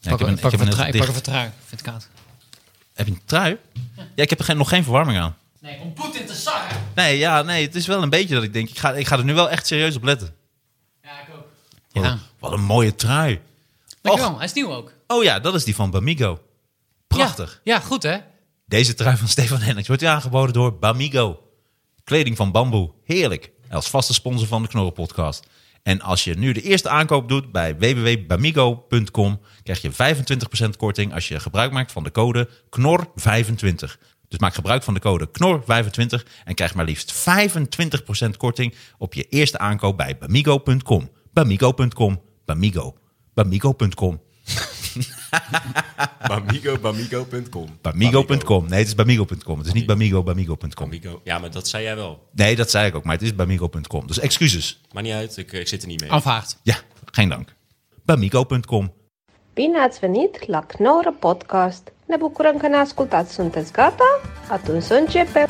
Ja, ik heb een, ik pak heb een trui. Ik pak trui. Ik vind koud. Heb je een trui? Ja, ik heb er geen, nog geen verwarming aan. Nee, om Poetin te sarren. Nee, ja, nee, het is wel een beetje dat ik denk, ik ga, ik ga er nu wel echt serieus op letten. Ja, ik ook. Wat, Ja. een, wat een mooie trui. Dankjewel. Hij is nieuw ook. Oh ja, dat is die van Bamigo. Prachtig. Ja, ja goed hè? Deze trui van Stefan Hendricks wordt u aangeboden door Bamigo. Kleding van bamboe. Heerlijk. Als vaste sponsor van de Knorren Podcast. En als je nu de eerste aankoop doet bij www.bamigo.com... krijg je 25% korting als je gebruik maakt van de code KNOR25. Dus maak gebruik van de code KNOR25 en krijg maar liefst 25% korting op je eerste aankoop bij bamigo.com. Bamigo.com. Bamigo. Bamigo.com. Bamigo, bamigo.com. Bamigo.com. Nee, het is bamigo.com. Het is niet bamigo, bamigo.com. Bamigo. Ja, maar dat zei jij wel. Nee, dat zei ik ook, maar het is bamigo.com. Dus excuses. Maar niet uit, ik, ik zit er niet mee. Aanvaard. Ja, geen dank. Bamigo.com. Bine ați venit la Knorr Podcast! Ne bucurăm că ne ascultați. Sunteți gata? Atunci să începem!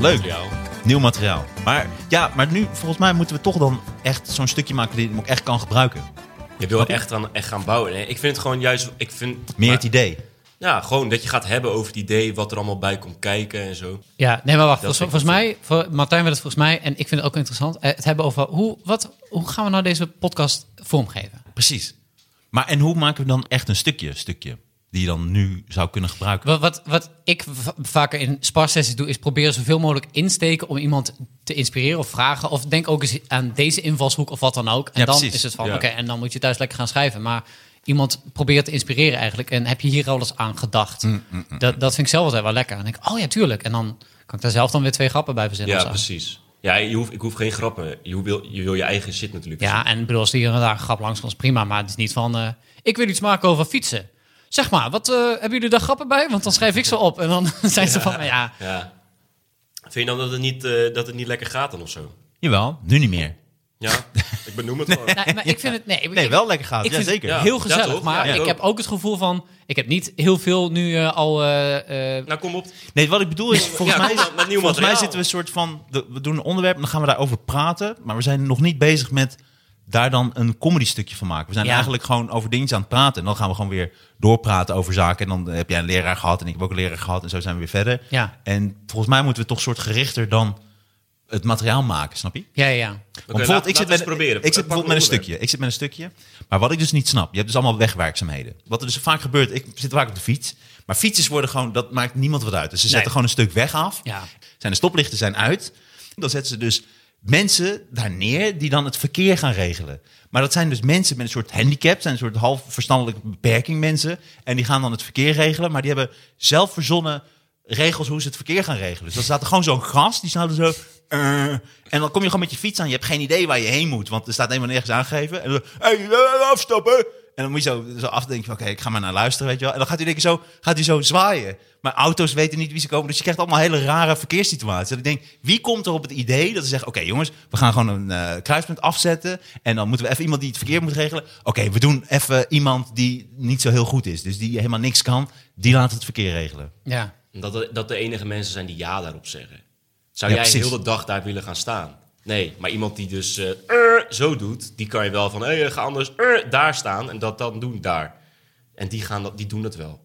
Leuk. Materiaal. Nieuw materiaal. Maar ja, maar nu volgens mij moeten we toch dan echt zo'n stukje maken die ik ook echt kan gebruiken. Je wil echt, aan, echt gaan bouwen. Nee, ik vind het gewoon juist... Ik vind, Meer maar- het idee. Ja, gewoon dat je gaat hebben over het idee, wat er allemaal bij komt kijken en zo. Ja, nee, maar wacht. Dat volgens mij, voor Martijn wil het volgens mij, en ik vind het ook interessant, eh, het hebben over hoe, wat, hoe gaan we nou deze podcast vormgeven? Precies. Maar en hoe maken we dan echt een stukje, stukje die je dan nu zou kunnen gebruiken? Wat, wat, wat ik vaker in sparsessies doe, is proberen zoveel mogelijk insteken om iemand te inspireren of vragen. Of denk ook eens aan deze invalshoek of wat dan ook. En Ja, dan precies. is het van, Ja. oké, en dan moet je thuis lekker gaan schrijven. Maar iemand probeert te inspireren eigenlijk. En heb je hier al eens aan gedacht? Mm, dat, dat vind ik zelf altijd wel lekker. En denk ik, oh ja, tuurlijk. En dan kan ik daar zelf dan weer twee grappen bij verzinnen. Ja, of zo. precies. Ja, je hoeft, ik hoef geen grappen. Je wil je, wil je eigen shit natuurlijk. Ja, en bedoel, als die hier en daar een grap langs komt, prima. Maar het is niet van, eh, ik wil iets maken over fietsen. Zeg maar, wat eh, hebben jullie daar grappen bij? Want dan schrijf ik ze op. En dan zijn ze van, ja, Ja. Vind je dan dat het, niet, eh, dat het niet lekker gaat dan of zo? Jawel, nu niet meer. Ja, ik benoem het gewoon. Nee, maar ik vind het... Nee, ik- Nee, wel lekker gaat. Ik Ja, vind zeker. het heel gezellig, maar Ja, ik ook. heb ook het gevoel van... Ik heb niet heel veel nu eh, al... Nou, kom op. Nee, wat ik bedoel is, volgens, Ja, mij, is, volgens mij zitten we een soort van, de- we doen een onderwerp en dan gaan we daarover praten, maar we zijn nog niet bezig met daar dan een comedy stukje van maken. We zijn Ja. eigenlijk gewoon over dingen aan het praten en dan gaan we gewoon weer doorpraten over zaken en dan heb jij een leraar gehad en ik heb ook een leraar gehad en zo zijn we weer verder. Ja. En volgens mij moeten we toch soort gerichter dan het materiaal maken, snap je? ja, ja, Want bijvoorbeeld, laat- ik, zit we met, eens proberen. ik zit bijvoorbeeld met een stukje. Ik zit met een stukje. Maar wat ik dus niet snap, je hebt dus allemaal wegwerkzaamheden. Wat er dus vaak gebeurt, ik zit vaak op de fiets. Maar fietsers worden gewoon, dat maakt niemand wat uit. Dus ze zetten Nee. gewoon een stuk weg af. Ja. Zijn de stoplichten zijn uit. Dan zetten ze dus mensen daar neer die dan het verkeer gaan regelen. Maar dat zijn dus mensen met een soort handicap, zijn een soort half verstandelijke beperking mensen. En die gaan dan het verkeer regelen, maar die hebben zelf verzonnen regels hoe ze het verkeer gaan regelen. Dus dan staat er gewoon zo'n gast, die staat zo... eh, en dan kom je gewoon met je fiets aan. Je hebt geen idee waar je heen moet, want er staat helemaal nergens aangegeven. En dan, hey, eh, afstappen! En dan moet je zo, zo afdenken van, oké, ik ga maar naar luisteren, weet je wel. En dan gaat hij denk ik zo, gaat hij zo zwaaien. Maar auto's weten niet wie ze komen, dus je krijgt allemaal hele rare verkeerssituaties. Dat ik denk, wie komt er op het idee dat ze zeggen, oké jongens, we gaan gewoon een eh, kruispunt afzetten. En dan moeten we even iemand die het verkeer moet regelen. Oké, we doen even iemand die niet zo heel goed is, dus die helemaal niks kan. Die laat het verkeer regelen. ja. Dat de, dat de enige mensen zijn die ja daarop zeggen. Zou Ja, jij precies. heel de dag daar willen gaan staan? Nee, maar iemand die dus eh, zo doet, die kan je wel van, hé, ga anders er daar staan en dat dan doen daar. En die, gaan dat, die doen dat wel.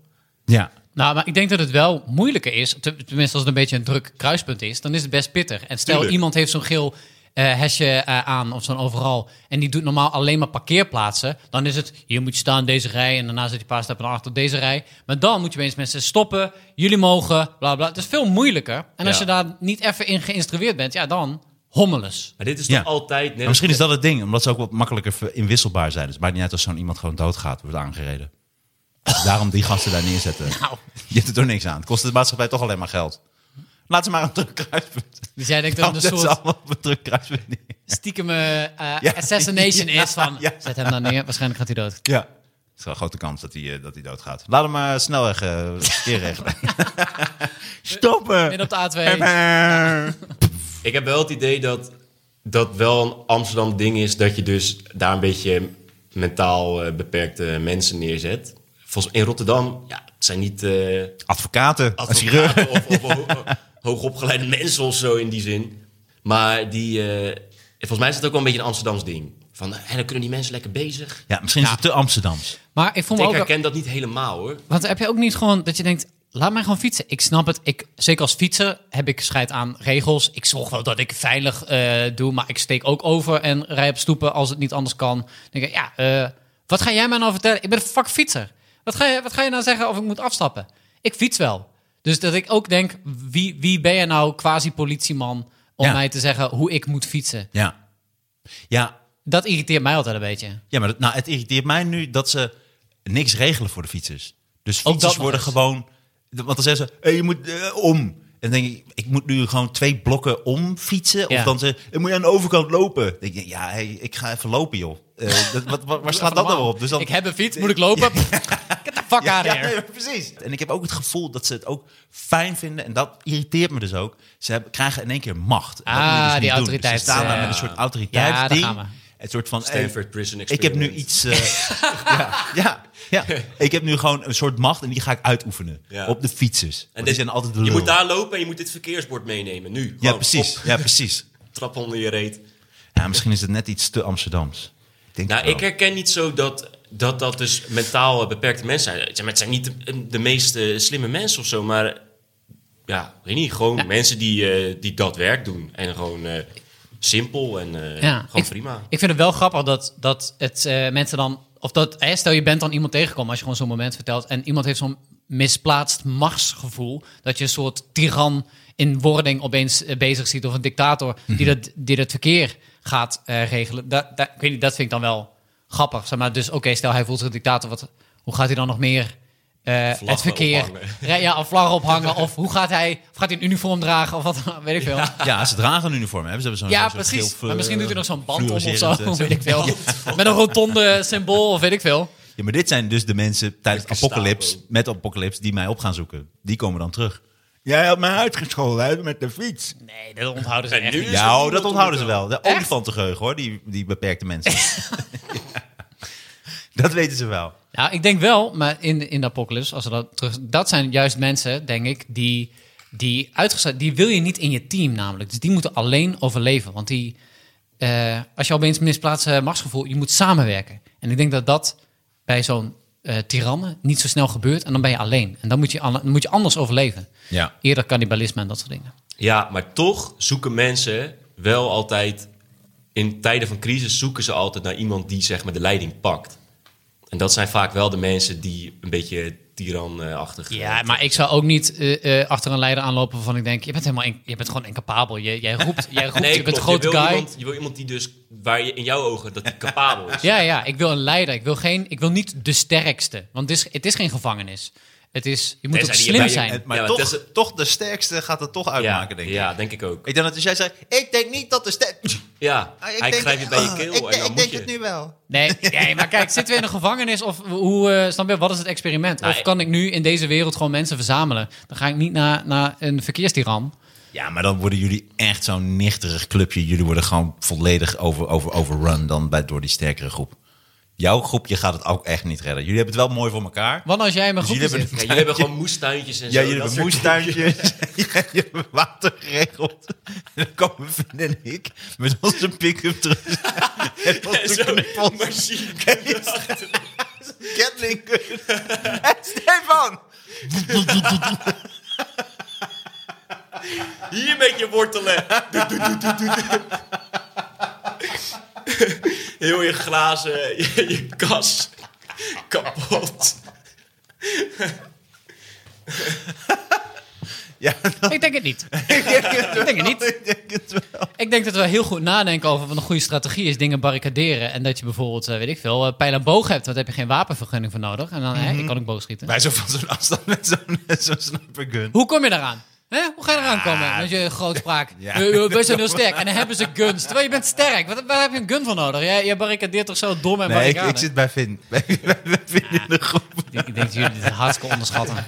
Ja, Nou, maar ik denk dat het wel moeilijker is. te- Tenminste, als het een beetje een druk kruispunt is, dan is het best pittig. En stel, Tuurlijk. iemand heeft zo'n geel eh hesje eh, aan of zo'n overal. En die doet normaal alleen maar parkeerplaatsen. Dan is het, hier moet je staan, deze rij. En daarna zit je een paar stappen naar achter deze rij. Maar dan moet je opeens mensen stoppen. Jullie mogen, bla bla. Het is veel moeilijker. En als je daar niet even in geïnstrueerd bent, ja, dan hommeles. Maar dit is Ja. toch altijd... Misschien is dat het ding, omdat ze ook wat makkelijker inwisselbaar zijn. Dus het maakt niet uit als zo'n iemand gewoon doodgaat, wordt aangereden. Dus daarom die gasten daar neerzetten. Nou. Je hebt er toch niks aan. Het kost de maatschappij toch alleen maar geld. Laat ze maar een druk kruispunt. Dus jij denkt Dan dat het een soort allemaal op een druk kruispunt neer. stiekem eh, eh, Ja. assassination Ja, is van... ja. Zet hem dan neer, waarschijnlijk gaat hij dood. Ja. Het is wel een grote kans dat hij, eh, dat hij doodgaat. Laat hem maar snel weg eh, het verkeer regelen. Stoppen! Midden op de A2. Ik heb wel het idee dat dat wel een Amsterdam ding is... dat je dus daar een beetje mentaal eh, beperkte mensen neerzet. Volgens, in Rotterdam, ja, het zijn niet... eh, Advocaten, chirurgen. advocaten of, of ho- hoogopgeleide mensen of zo in die zin. Maar die, eh, volgens mij is het ook wel een beetje een Amsterdams ding. Van, en dan kunnen die mensen lekker bezig. Ja, misschien is het te Amsterdams. Maar ik voel me Ik ook... herken dat niet helemaal hoor. Want heb je ook niet gewoon dat je denkt, laat mij gewoon fietsen. Ik snap het. Ik, zeker als fietser heb ik scheid aan regels. Ik zorg wel dat ik veilig eh, doe, maar ik steek ook over en rij op stoepen als het niet anders kan. Dan denk ik, ja, eh, wat ga jij mij nou vertellen? Ik ben een fuck fietser. Wat ga, je, wat ga je nou zeggen of ik moet afstappen? Ik fiets wel. Dus dat ik ook denk, wie, wie ben je nou quasi politieman om Ja. mij te zeggen hoe ik moet fietsen? Ja. Ja, Dat irriteert mij altijd een beetje. ja maar dat, nou, het irriteert mij nu dat ze niks regelen voor de fietsers. Dus fietsers worden gewoon... Want dan zeggen ze, hey, je moet eh, om. En dan denk ik, ik moet nu gewoon twee blokken om fietsen. Ja. Of dan dan moet je aan de overkant lopen. Dan denk ik, ja, hey, ik ga even lopen, joh. Eh, dat, wat, wat- waar slaat dat nou op? Dus dan, Ik heb een fiets, moet ik lopen? Get the fuck out of ja, here. ja, precies. En ik heb ook het gevoel dat ze het ook fijn vinden. En dat irriteert me dus ook. Ze hebben, krijgen in één keer macht. Ah, je dus die doen. autoriteit, Dus ze staan daar eh, met een soort ja, autoriteitsding. daar gaan we. Het soort van... Stanford hey, Prison ik heb nu iets... eh, ja, ja. Ik heb nu gewoon een soort macht en die ga ik uitoefenen. Ja. Op de fietsers. En die dit- zijn altijd de Je lul. moet daar lopen en je moet dit verkeersbord meenemen. Nu. Ja, precies. op, Ja, precies. trap onder je reet. Ja, misschien is het net iets te Amsterdams. Ik denk Nou, ik herken niet zo dat dat, dat dus mentaal beperkte mensen zijn. Maar, Het zijn niet de, de meest slimme mensen of zo, maar ja, weet niet. Gewoon mensen die, eh, die dat werk doen. En gewoon eh, simpel en eh, Ja, gewoon ik, prima. Ik vind het wel grappig dat, dat het eh, mensen dan... Of dat, hè, stel je bent dan iemand tegengekomen als je gewoon zo'n moment vertelt... en iemand heeft zo'n misplaatst machtsgevoel... dat je een soort tiran in wording opeens eh, bezig ziet... of een dictator die, dat, die dat verkeer gaat eh, regelen. Dat, dat, ik weet niet, dat vind ik dan wel grappig. Zeg maar, dus oké, stel hij voelt zich een dictator... Wat, hoe gaat hij dan nog meer... eh, het verkeer, ophangen. ja, of vlaggen ophangen, of hoe gaat hij, of gaat hij een uniform dragen, of wat, weet ik veel. Ja, ze dragen een uniform. Hè? Ze hebben zo'n Ja, zo'n precies. geel, maar misschien doet hij nog zo'n band om of zo, eh, weet ik veel. Met een rotonde symbool of weet ik veel. Ja, maar dit zijn dus de mensen tijdens. Apocalypse, met Apocalypse, die mij op gaan zoeken. Die komen dan terug. Jij had mij uitgescholden uit met de fiets. Nee, dat onthouden ze En echt niet. Ja, oh, dat onthouden ze wel. De olifantengeheugen hoor, die, die beperkte mensen. Ja. Dat weten ze wel. Nou, ik denk wel, maar in, in de apocalypse, als we dat terug... Dat zijn juist mensen, denk ik, die, die uitgezet... Die wil je niet in je team namelijk. Dus die moeten alleen overleven. Want die... eh, als je opeens misplaatst eh, machtsgevoel, je moet samenwerken. En ik denk dat dat bij zo'n eh tiranne niet zo snel gebeurt. En dan ben je alleen. En dan moet je, dan moet je anders overleven. Ja. Eerder cannibalisme en dat soort dingen. Ja, maar toch zoeken mensen wel altijd... In tijden van crisis zoeken ze altijd naar iemand die zeg maar de leiding pakt. En dat zijn vaak wel de mensen die een beetje tiranachtig... Ja, maar ik zou ook niet eh, eh, achter een leider aanlopen waarvan ik denk, je bent helemaal, in- je bent gewoon incapabel. Je, jij roept, jij roept, Nee, je bent een grote guy. Iemand, je wil iemand die dus, waar je in jouw ogen, dat hij capabel is. Ja, ja, ik wil een leider. Ik wil, geen, ik wil niet de sterkste. Want het is, het is geen gevangenis. Het is, je moet Tenzij ook die slim zijn. Het- maar Ja, maar toch, het is- toch de sterkste gaat het toch uitmaken, ja, denk ik. Ja, denk ik ook. Ik denk dat als jij zei, ik denk niet dat de sterkste... Ja, hij grijpt je bij je keel en dan moet je... wel. Nee, nee, maar kijk, zitten we in een gevangenis of hoe, eh, snap je, wat is het experiment? Nou, of kan ik nu in deze wereld gewoon mensen verzamelen? Dan ga ik niet naar, naar een verkeerstiran. Ja, maar dan worden jullie echt zo'n nichterig clubje. Jullie worden gewoon volledig over, over, overrun dan bij, door die sterkere groep. Jouw groepje gaat het ook echt niet redden. Jullie hebben het wel mooi voor elkaar. Wat als jij in mijn Dus groepje jullie zit? Ja, jullie hebben gewoon moestuintjes en Ja, zo. jullie hebben moestuintjes. ja, je hebt water geregeld. En dan komen Vin en ik met onze pick-up terug. en onze knuppels. machine. Gatling gun. En Stefan! Hier met je wortelen. Heel je glazen, je, je kas kapot. Ja, dat Ik denk het niet. ik denk het niet. Ik denk het wel. Ik denk dat we heel goed nadenken over wat een goede strategie is. Dingen barricaderen. En dat je bijvoorbeeld, eh, weet ik veel, eh, pijl en boog hebt. Want daar heb je geen wapenvergunning voor nodig. En dan, hè, ik kan ook boogschieten. Wij zo van zo'n afstand met zo'n snipergun. Hoe kom je daaraan? Hè? Hoe ga je eraan komen met je grootspraak? Ja. Wij zijn heel sterk. En dan hebben ze guns. Terwijl je bent sterk. Wat, waar heb je een gun voor nodig? Jij, jij barricadeert toch zo door mijn Nee, ik, ik zit bij Vin. Bij, bij, bij Vin in de groep. Ik denk dat jullie dit hartstikke onderschatten.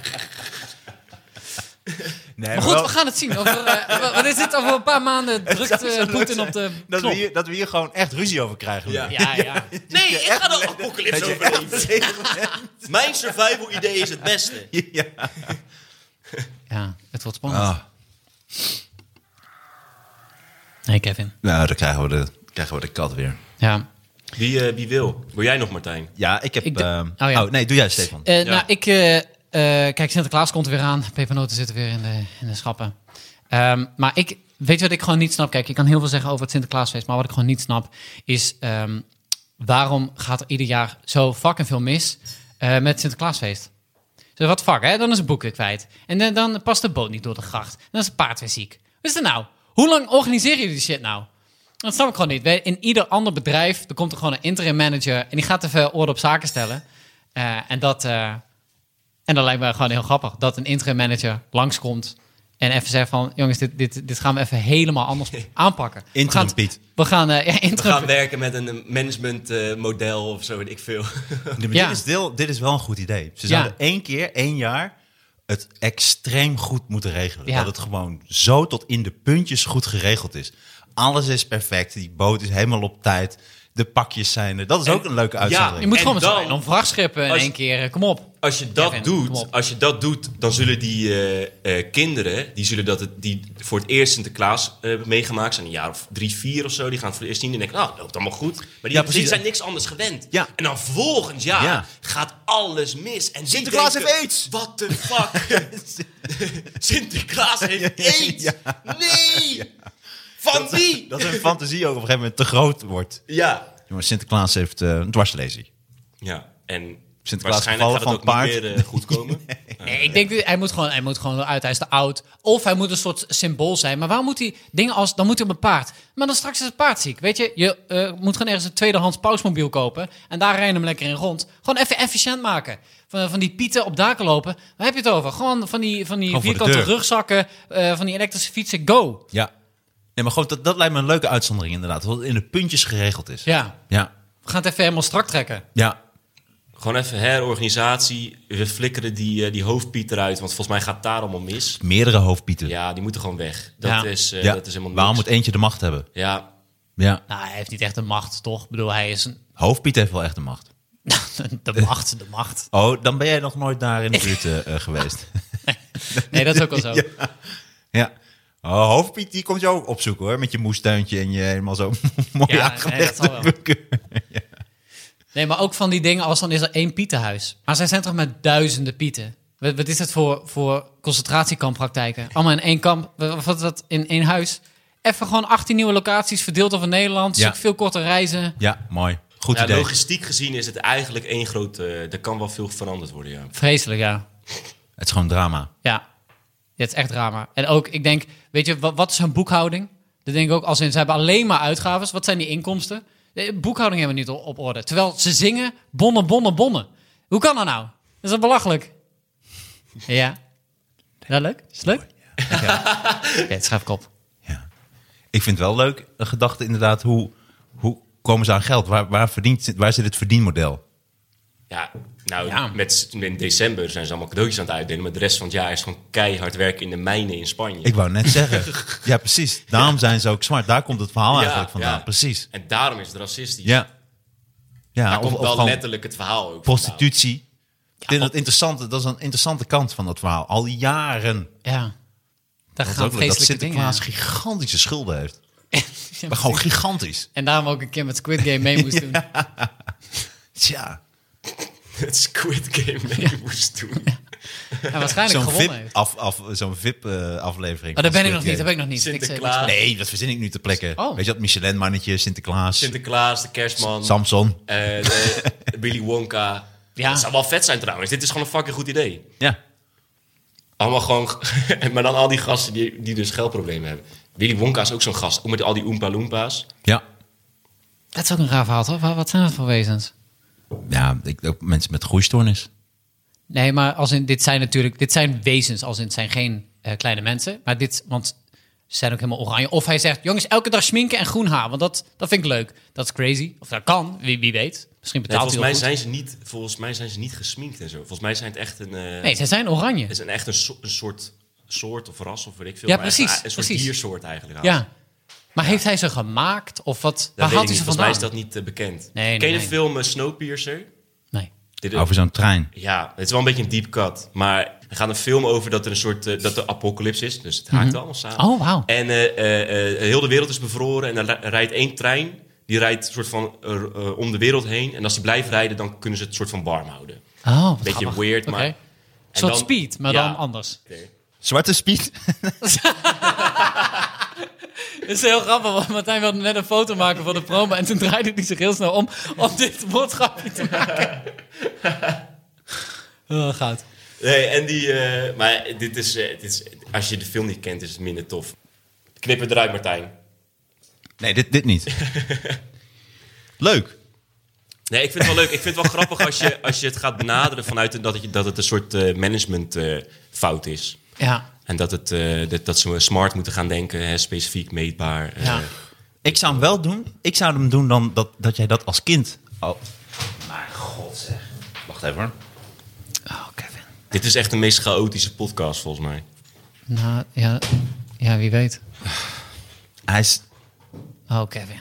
Nee, Maar goed, wel- we gaan het zien. Over, eh, wa- wat is dit? Over een paar maanden drukt leuk Poetin op de dat we, hier, dat we hier gewoon echt ruzie over krijgen. Ja. Ja, ja. Nee, ik ga de apocalypse overleven. Mijn survival idee is het beste. Ja. Ja, het wordt spannend. Ah. Nee, Kevin. Nou, dan krijgen we de Krijgen we de kat weer. Ja. Wie, eh, wie wil? Wil jij nog, Martijn? Ja, ik heb... Ik ehm, oh, ja. oh, nee, doe jij, Stefan. Eh, Ja. Nou, ik... eh, eh, kijk, Sinterklaas komt er weer aan. Pepernoten zitten weer in de, in de schappen. Ehm, maar ik... Weet je wat ik gewoon niet snap? Kijk, ik kan heel veel zeggen over het Sinterklaasfeest. Maar wat ik gewoon niet snap, is... ehm, waarom gaat er ieder jaar zo fucking veel mis eh, met het Sinterklaasfeest? Wat fuck, hè? Dan is een boek kwijt. En dan, dan past de boot niet door de gracht. Dan is het paard weer ziek. Wat is nou? Hoe lang organiseren jullie die shit nou? Dat snap ik gewoon niet. In ieder ander bedrijf, er komt er gewoon een interim manager... en die gaat even orde op zaken stellen. Eh, en, dat, eh, en dat lijkt me gewoon heel grappig. Dat een interim manager langskomt en even zegt van... jongens, dit, dit, dit gaan we even helemaal anders aanpakken. We Interim gaan- Piet. We gaan, eh, ja, We gaan werken met een managementmodel of zo, weet ik veel. Ja. dit, is deel, dit is wel een goed idee. Ze Ja. zouden één keer, één jaar, het extreem goed moeten regelen. Ja. Dat het gewoon zo tot in de puntjes goed geregeld is. Alles is perfect. Die boot is helemaal op tijd. De pakjes zijn er. Dat is ook een leuke Je uitzending. moet En gewoon met dan- om vrachtschippen in Als je- één keer. Kom op. Als je dat Kevin, doet, als je dat doet, dan zullen die eh, eh, kinderen, die zullen dat het, die voor het eerst Sinterklaas eh, meegemaakt, zijn een jaar of drie, vier of zo, die gaan het voor het eerst zien en denken, nou, dat loopt allemaal goed. Maar die, Ja, precies. die zijn niks anders gewend. Ja. En dan volgend jaar Ja. gaat alles mis. En Sinterklaas denken, heeft aids. What the fuck? Sinterklaas heeft aids. Nee! Van wie? Dat hun fantasie ook op een gegeven moment te groot wordt. Ja. Jongens, Sinterklaas heeft eh, een dwarslesie. Ja, en Sinterklaas waarschijnlijk gaat gevallen het ook van niet paard. meer eh, goed komen. Nee, ik denk, dat hij moet gewoon, hij moet gewoon uit, hij is te oud. Of hij moet een soort symbool zijn. Maar waarom moet hij dingen als, dan moet hij op een paard. Maar dan straks is het paard ziek, weet je. Je eh, moet gewoon ergens een tweedehands pausmobiel kopen. En daar rijden hem lekker in rond. Gewoon even efficiënt maken. Van, van die pieten op daken lopen. Waar heb je het over? Gewoon van die, van die Gewoon vierkante rugzakken. eh, van die elektrische fietsen, go. Ja. Nee, maar gewoon, dat, dat lijkt me een leuke uitzondering inderdaad. Dat het in de puntjes geregeld is. Ja, Ja. we gaan het even helemaal strak trekken. Ja. Gewoon even herorganisatie. We flikkeren die, eh, die hoofdpiet eruit. Want volgens mij gaat het daar allemaal mis. Meerdere hoofdpieten. Ja, die moeten gewoon weg. Dat, Ja. is, eh, Ja. dat is helemaal Waarom moet eentje de macht hebben? Ja, Ja. Nou, hij heeft niet echt de macht, toch? Ik bedoel, hij is een... Hoofdpiet heeft wel echt de macht. de macht, de macht. Oh, dan ben jij nog nooit daar in de buurt eh, eh, geweest. Nee, dat is ook wel zo. Ja. Oh, hoofdpiet, die komt je ook opzoeken hoor. Met je moestuintje en je helemaal zo mooi Ja, aangelegd. nee, dat. Nee, maar ook van die dingen als dan is er één pietenhuis. Maar zij zijn toch met duizenden pieten? Wat, wat is het voor, voor concentratiekampraktijken? Allemaal in één kamp, wat, wat, wat in één huis. Even gewoon 18 nieuwe locaties verdeeld over Nederland. Ja. Veel korter reizen. Ja, mooi. Goed ja idee. logistiek gezien is het eigenlijk één groot... eh er kan wel veel veranderd worden, ja. Vreselijk, ja. Het is gewoon drama. Ja, het is echt drama. En ook, ik denk, weet je, wat, wat is hun boekhouding? Dat denk ik ook, als in, ze hebben alleen maar uitgaves. Wat zijn die inkomsten? De boekhouding hebben we niet op, op orde. Terwijl ze zingen bonnen, bonnen, bonnen. Hoe kan dat nou? Dat is dat belachelijk? Ja. Is dat leuk? Is het leuk? Oké, het schrijf ik op. Ja. Ik vind het wel leuk, een gedachte inderdaad, hoe, hoe komen ze aan geld? Waar, waar, verdient, waar zit het verdienmodel? Ja, nou, Ja. Met, in december zijn ze allemaal cadeautjes aan het uitdelen. Maar de rest van het jaar is gewoon keihard werken in de mijnen in Spanje. Ik wou net zeggen. ja, precies. Daarom zijn ze ook smart. Daar komt het verhaal Ja, eigenlijk vandaan. ja. Precies. En daarom is het racistisch. Ja. Ja, Daar of, komt wel letterlijk het verhaal ook prostitutie. Ik vind dat, interessante, dat is een interessante kant van dat verhaal. Al jaren. Ja. Daar Dat, is gaan ook dat vreselijke dingen. Sinterklaas gigantische schulden heeft. Ja, Maar gewoon gigantisch. En daarom ook een keer met Squid Game mee moest doen. Tja. Het Squid Game mee moest doen. En waarschijnlijk Zo'n gewonnen VIP, heeft. af, af, zo'n VIP eh, aflevering. Maar daar van ben ik nog niet, daar ben ik nog niet. Sinterklaas. Nee, dat verzin ik nu te plekken. Oh. Weet je dat Michelin-mannetje, Sinterklaas, Sinterklaas, de kerstman, Samson. eh, de, Willy Wonka. Ja. Dat zou wel vet zijn trouwens. Dit is gewoon een fucking goed idee. Ja. Allemaal gewoon... maar dan al die gasten die, die dus geldproblemen hebben. Willy Wonka is ook zo'n gast. Ook met al die Oompa Loompas. Ja. Dat is ook een raar verhaal, toch? Wat zijn dat voor wezens? Ja, ik, ook mensen met groeistoornis. Nee, maar als in, dit zijn natuurlijk, dit zijn wezens, als in, het zijn geen eh, kleine mensen. Maar dit, want ze zijn ook helemaal oranje. Of hij zegt, jongens, elke dag schminken en groen haar, want dat, dat vind ik leuk. Dat is crazy. Of dat kan, wie, wie weet. Misschien Nee, betaalt volgens, mij hij wel goed. zijn ze niet, volgens mij zijn ze niet gesminkt en zo. Volgens mij zijn het echt een... eh, Nee, ze zijn oranje. Het is een, echt een, so- een soort soort of ras of weet ik veel. Ja, maar precies, Een, een soort precies. diersoort eigenlijk. Ja. Maar heeft hij ze gemaakt? Of wat? Dat waar ik hij ze Volgens mij vandaan? is dat niet eh, bekend. Nee, Ken je nee, de film eh, Snowpiercer? Nee. Dit, Over zo'n trein. Ja, het is wel een beetje een deep cut. Maar er gaat een film over dat er een soort uh, dat de apocalypse is. Dus het haakt allemaal samen. Oh, wauw. En uh, uh, heel de wereld is bevroren en er rijdt één trein. Die rijdt soort van eh, eh, om de wereld heen. En als die blijft rijden, dan kunnen ze het soort van warm houden. Oh, wat Beetje grappig. weird, Oké. maar- Een soort dan- speed, maar Ja. dan anders. Zwarte speed. Het is heel grappig, want Martijn wilde net een foto maken van de promo... en toen draaide hij zich heel snel om om dit woordgrapje te maken. Oh, goud. Nee, en die... eh, maar dit is, eh, dit is... Als je de film niet kent, is het minder tof. Knip het eruit, Martijn. Nee, dit, dit niet. Leuk. Nee, ik vind het wel leuk. Ik vind het wel grappig als je, als je het gaat benaderen vanuit dat het, dat het een soort eh, managementfout is. Ja, En dat, het, eh, dat, dat ze smart moeten gaan denken, hè, specifiek meetbaar. eh. ja. Ik zou hem wel doen. Ik zou hem doen dan dat, dat jij dat als kind... Oh. Maar god zeg. Wacht even hoor. Oh, Kevin. Dit is echt de meest chaotische podcast, volgens mij. Nou, ja, ja wie weet. Hij is... Oh, Kevin.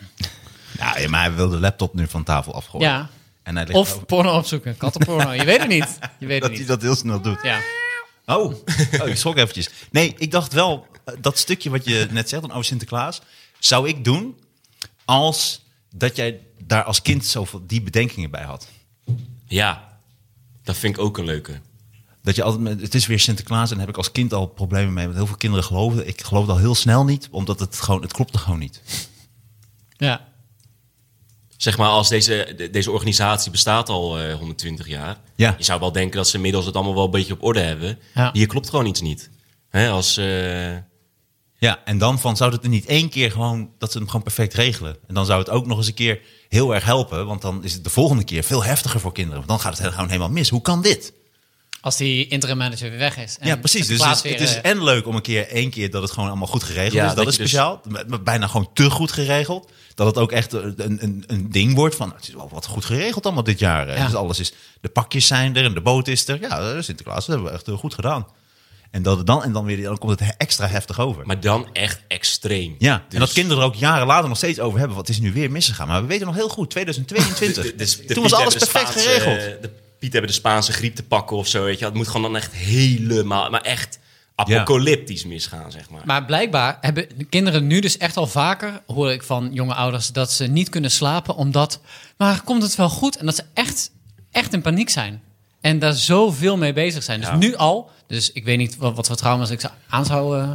Ja, maar hij wil de laptop nu van tafel afgooien. Ja. En hij ligt Of over- porno opzoeken. Kattenporno. Je weet het niet. Je weet dat het hij niet. dat heel snel doet. Ja. Oh. oh, ik schrok eventjes. Nee, ik dacht wel, eh, dat stukje wat je net zegt over Sinterklaas, zou ik doen als dat jij daar als kind zoveel die bedenkingen bij had. Ja, dat vind ik ook een leuke. Dat je altijd, met- het is weer Sinterklaas en daar heb ik als kind al problemen mee. Want heel veel kinderen geloven. Ik geloof al heel snel niet, omdat het gewoon, het klopte gewoon niet. Ja. Zeg maar, als deze, de- deze organisatie bestaat al eh, 120 jaar. Ja. Je zou wel denken dat ze inmiddels het allemaal wel een beetje op orde hebben. Ja. Hier klopt gewoon iets niet. Hè, als, eh, Ja, en dan van zou het er niet één keer gewoon dat ze hem gewoon perfect regelen. En dan zou het ook nog eens een keer heel erg helpen, want dan is het de volgende keer veel heftiger voor kinderen. Want dan gaat het gewoon helemaal mis. Hoe kan dit? Als die interim manager weer weg is. En ja, precies. Dus het is, het weer, is eh, en leuk om een keer één keer dat het gewoon allemaal goed geregeld Ja, is. Dat, dat is dus- speciaal. Bijna gewoon te goed geregeld. Dat het ook echt een, een, een ding wordt van, het is wel wat goed geregeld allemaal dit jaar. Ja. Dus alles is, de pakjes zijn er en de boot is er. Ja, Sinterklaas, dat hebben we echt heel goed gedaan. En, dat het dan, en dan, weer, dan komt het extra heftig over. maar dan echt extreem. ja, Dus- en dat kinderen er ook jaren later nog steeds over hebben. Wat is nu weer misgegaan? Maar we weten nog heel goed, 2022. De- de- de- de Toen was alles perfect geregeld. eh, De Piet hebben de Spaanse griep te pakken of zo. Weet je. Het moet gewoon dan echt helemaal, maar echt apocalyptisch misgaan, zeg maar. Maar blijkbaar hebben de kinderen nu dus echt al vaker, hoor ik van jonge ouders, dat ze niet kunnen slapen omdat, maar komt het wel goed? En dat ze echt, echt in paniek zijn. En daar zoveel mee bezig zijn. Dus Ja. nu al, dus ik weet niet wat, wat voor trauma's ik aan zou eh,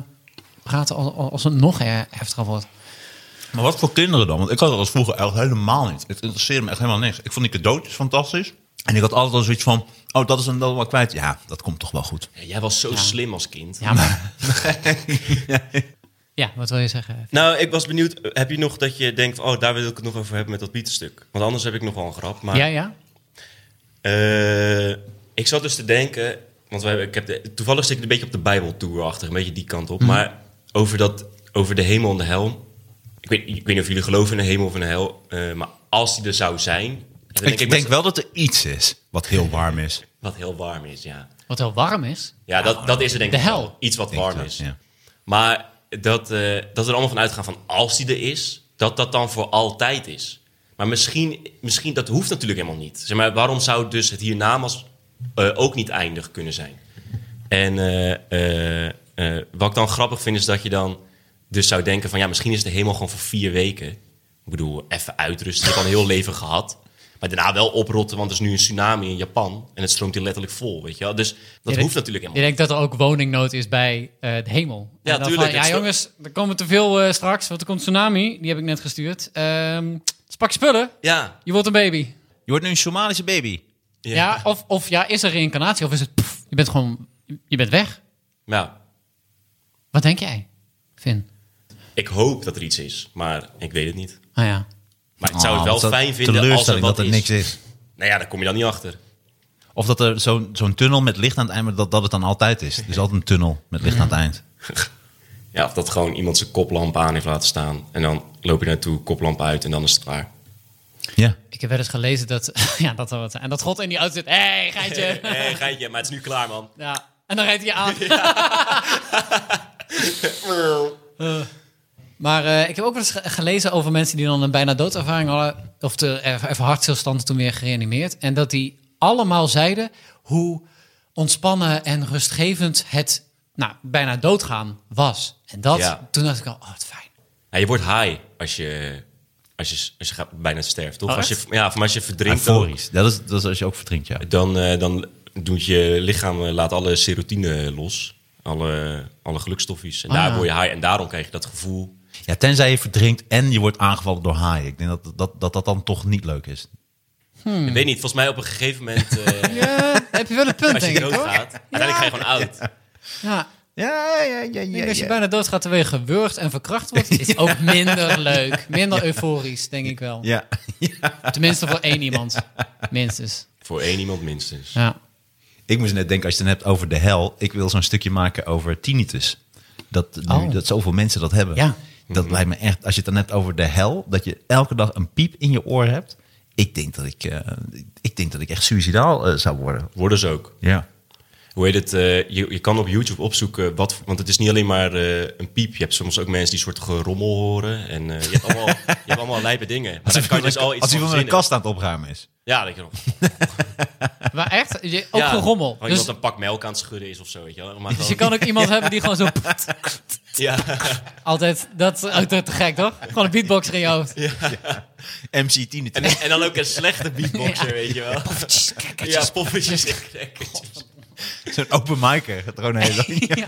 praten als, als het nog heftiger wordt. Maar wat voor kinderen dan? Want ik had het als vroeger echt helemaal niet. Het interesseerde me echt helemaal niks. Ik vond die cadeautjes fantastisch. En ik had altijd al zoiets van, oh, dat is een dat wel kwijt. Ja, dat komt toch wel goed. Ja, jij was zo slim als kind. Ja, maar... ja, wat wil je zeggen? Nou, ik was benieuwd. Heb je nog dat je denkt, oh, daar wil ik het nog over hebben met dat Pietenstuk? Want anders heb ik nog wel een grap. Maar Ja, ja? eh, ik zat dus te denken, want wij, ik heb de, toevallig zit ik een beetje op de Bijbeltour achter, een beetje die kant op. Maar over, dat, over de hemel en de hel. Ik weet, ik weet niet of jullie geloven in de hemel of in de hel. eh, maar als die er zou zijn. Ik, denk, met- wel dat er iets is wat heel warm is. Wat heel warm is, ja. Wat heel warm is. Ja, dat, dat is er denk de ik hel. wel. Iets wat Denk warm dat, is. ja. Maar dat, eh, dat we er allemaal van uitgaan van als die er is, dat dat dan voor altijd is. Maar misschien, misschien dat hoeft natuurlijk helemaal niet. Zeg maar, waarom zou dus het hiernamaals eh ook niet eindig kunnen zijn? En eh, wat ik dan grappig vind is dat je dan dus zou denken van ja, misschien is de hemel gewoon voor vier weken. Ik bedoel, even uitrusten. Je hebt al een heel leven gehad. Maar daarna wel oprotten, want er is nu een tsunami in Japan. En het stroomt hier letterlijk vol, weet je wel. Dus dat Je hoeft natuurlijk helemaal Je denkt dat er ook woningnood is bij eh, de hemel. Ja, tuurlijk, Van, ja, jongens, er komen te veel eh, straks, want er komt tsunami. Die heb ik net gestuurd. Ehm dus pak je spullen, Ja, je wordt een baby. Je wordt nu een Somalische baby. Ja, of, of ja, is er reïncarnatie of is het, pff, je bent gewoon, je bent weg. ja. Wat denk jij, Finn? Ik hoop dat er iets is, maar ik weet het niet. Ah ja. Maar ik zou het Oh, wel fijn vinden als er wat dat er is. niks is. Nou ja, daar kom je dan niet achter. Of dat er zo'n zo'n tunnel met licht aan het eind, maar dat, dat het dan altijd is. Dus altijd een tunnel met licht aan het eind. Ja, of dat gewoon iemand zijn koplamp aan heeft laten staan. En dan loop je naartoe, koplamp uit en dan is het klaar. Ja. Ik heb wel eens gelezen dat, ja, dat er wat En dat God in die auto zit, hé, hey, geitje. Hé, geitje, maar het is nu klaar, man. ja. En dan rijdt hij je aan. Eh, maar eh, ik heb ook wel eens ge- gelezen over mensen die dan een bijna doodervaring hadden. Of de, even even hartstilstand toen weer gereanimeerd. En dat die allemaal zeiden hoe ontspannen en rustgevend het nou, bijna doodgaan was. En dat, Ja. toen dacht ik al, oh, wat fijn. Ja, je wordt high als je Als je, als je gaat, bijna sterft, toch? Oh, als je, ja, van als je verdrinkt, Euforisch. Dat is, dat is als je ook verdrinkt, ja. dan, eh, dan doet je lichaam eh, laat alle serotine los. Alle, alle gelukstofjes. En Ah, daar ja. word je high. En daarom krijg je dat gevoel. Ja, tenzij je verdrinkt en je wordt aangevallen door haaien. Ik denk dat dat, dat, dat, dan toch niet leuk is. Hmm. Ik weet niet, volgens mij op een gegeven moment... eh, Ja, heb je wel een punt, als je denk ik, hoor. doodgaat, uiteindelijk ga je gewoon oud. Ja, Ja, ja, ja, ja. als je bijna doodgaat terwijl je gewurgd en verkracht wordt, is ook minder leuk. Minder euforisch, denk ik wel. Ja. Tenminste voor één iemand. Minstens. Voor één iemand minstens. Ja. Ik moest net denken, als je het dan hebt over de hel. Ik wil zo'n stukje maken over tinnitus. Dat, nu, Oh. dat zoveel mensen dat hebben. Ja. Dat lijkt me echt, als je het dan hebt over de hel. Dat je elke dag een piep in je oor hebt. Ik denk dat ik, eh, ik, denk dat ik echt suicidaal eh, zou worden. Worden ze ook. Ja. Hoe heet het? eh, je, je kan op YouTube opzoeken wat. Want het is niet alleen maar eh, een piep. Je hebt soms ook mensen die soort gerommel horen. En eh, je, hebt allemaal, je hebt allemaal lijpe dingen. Maar daar kan je dus al iets als van iemand een kast aan het opruimen is. Ja, dat je nog. Maar echt, je, ook ja, gerommel. Gewoon Dus, iemand een pak melk aan het schudden is of zo. Weet je wel. Maar dus je kan ook iemand hebben die gewoon zo... ja, Altijd, dat is ook te gek, toch? Gewoon een beatboxer in je hoofd. MC tinnitus. en, en dan ook een slechte beatboxer, weet je wel. Ja, poppetjes en krekkertjes. Zo'n open micer. Gaat gewoon heel. Ja.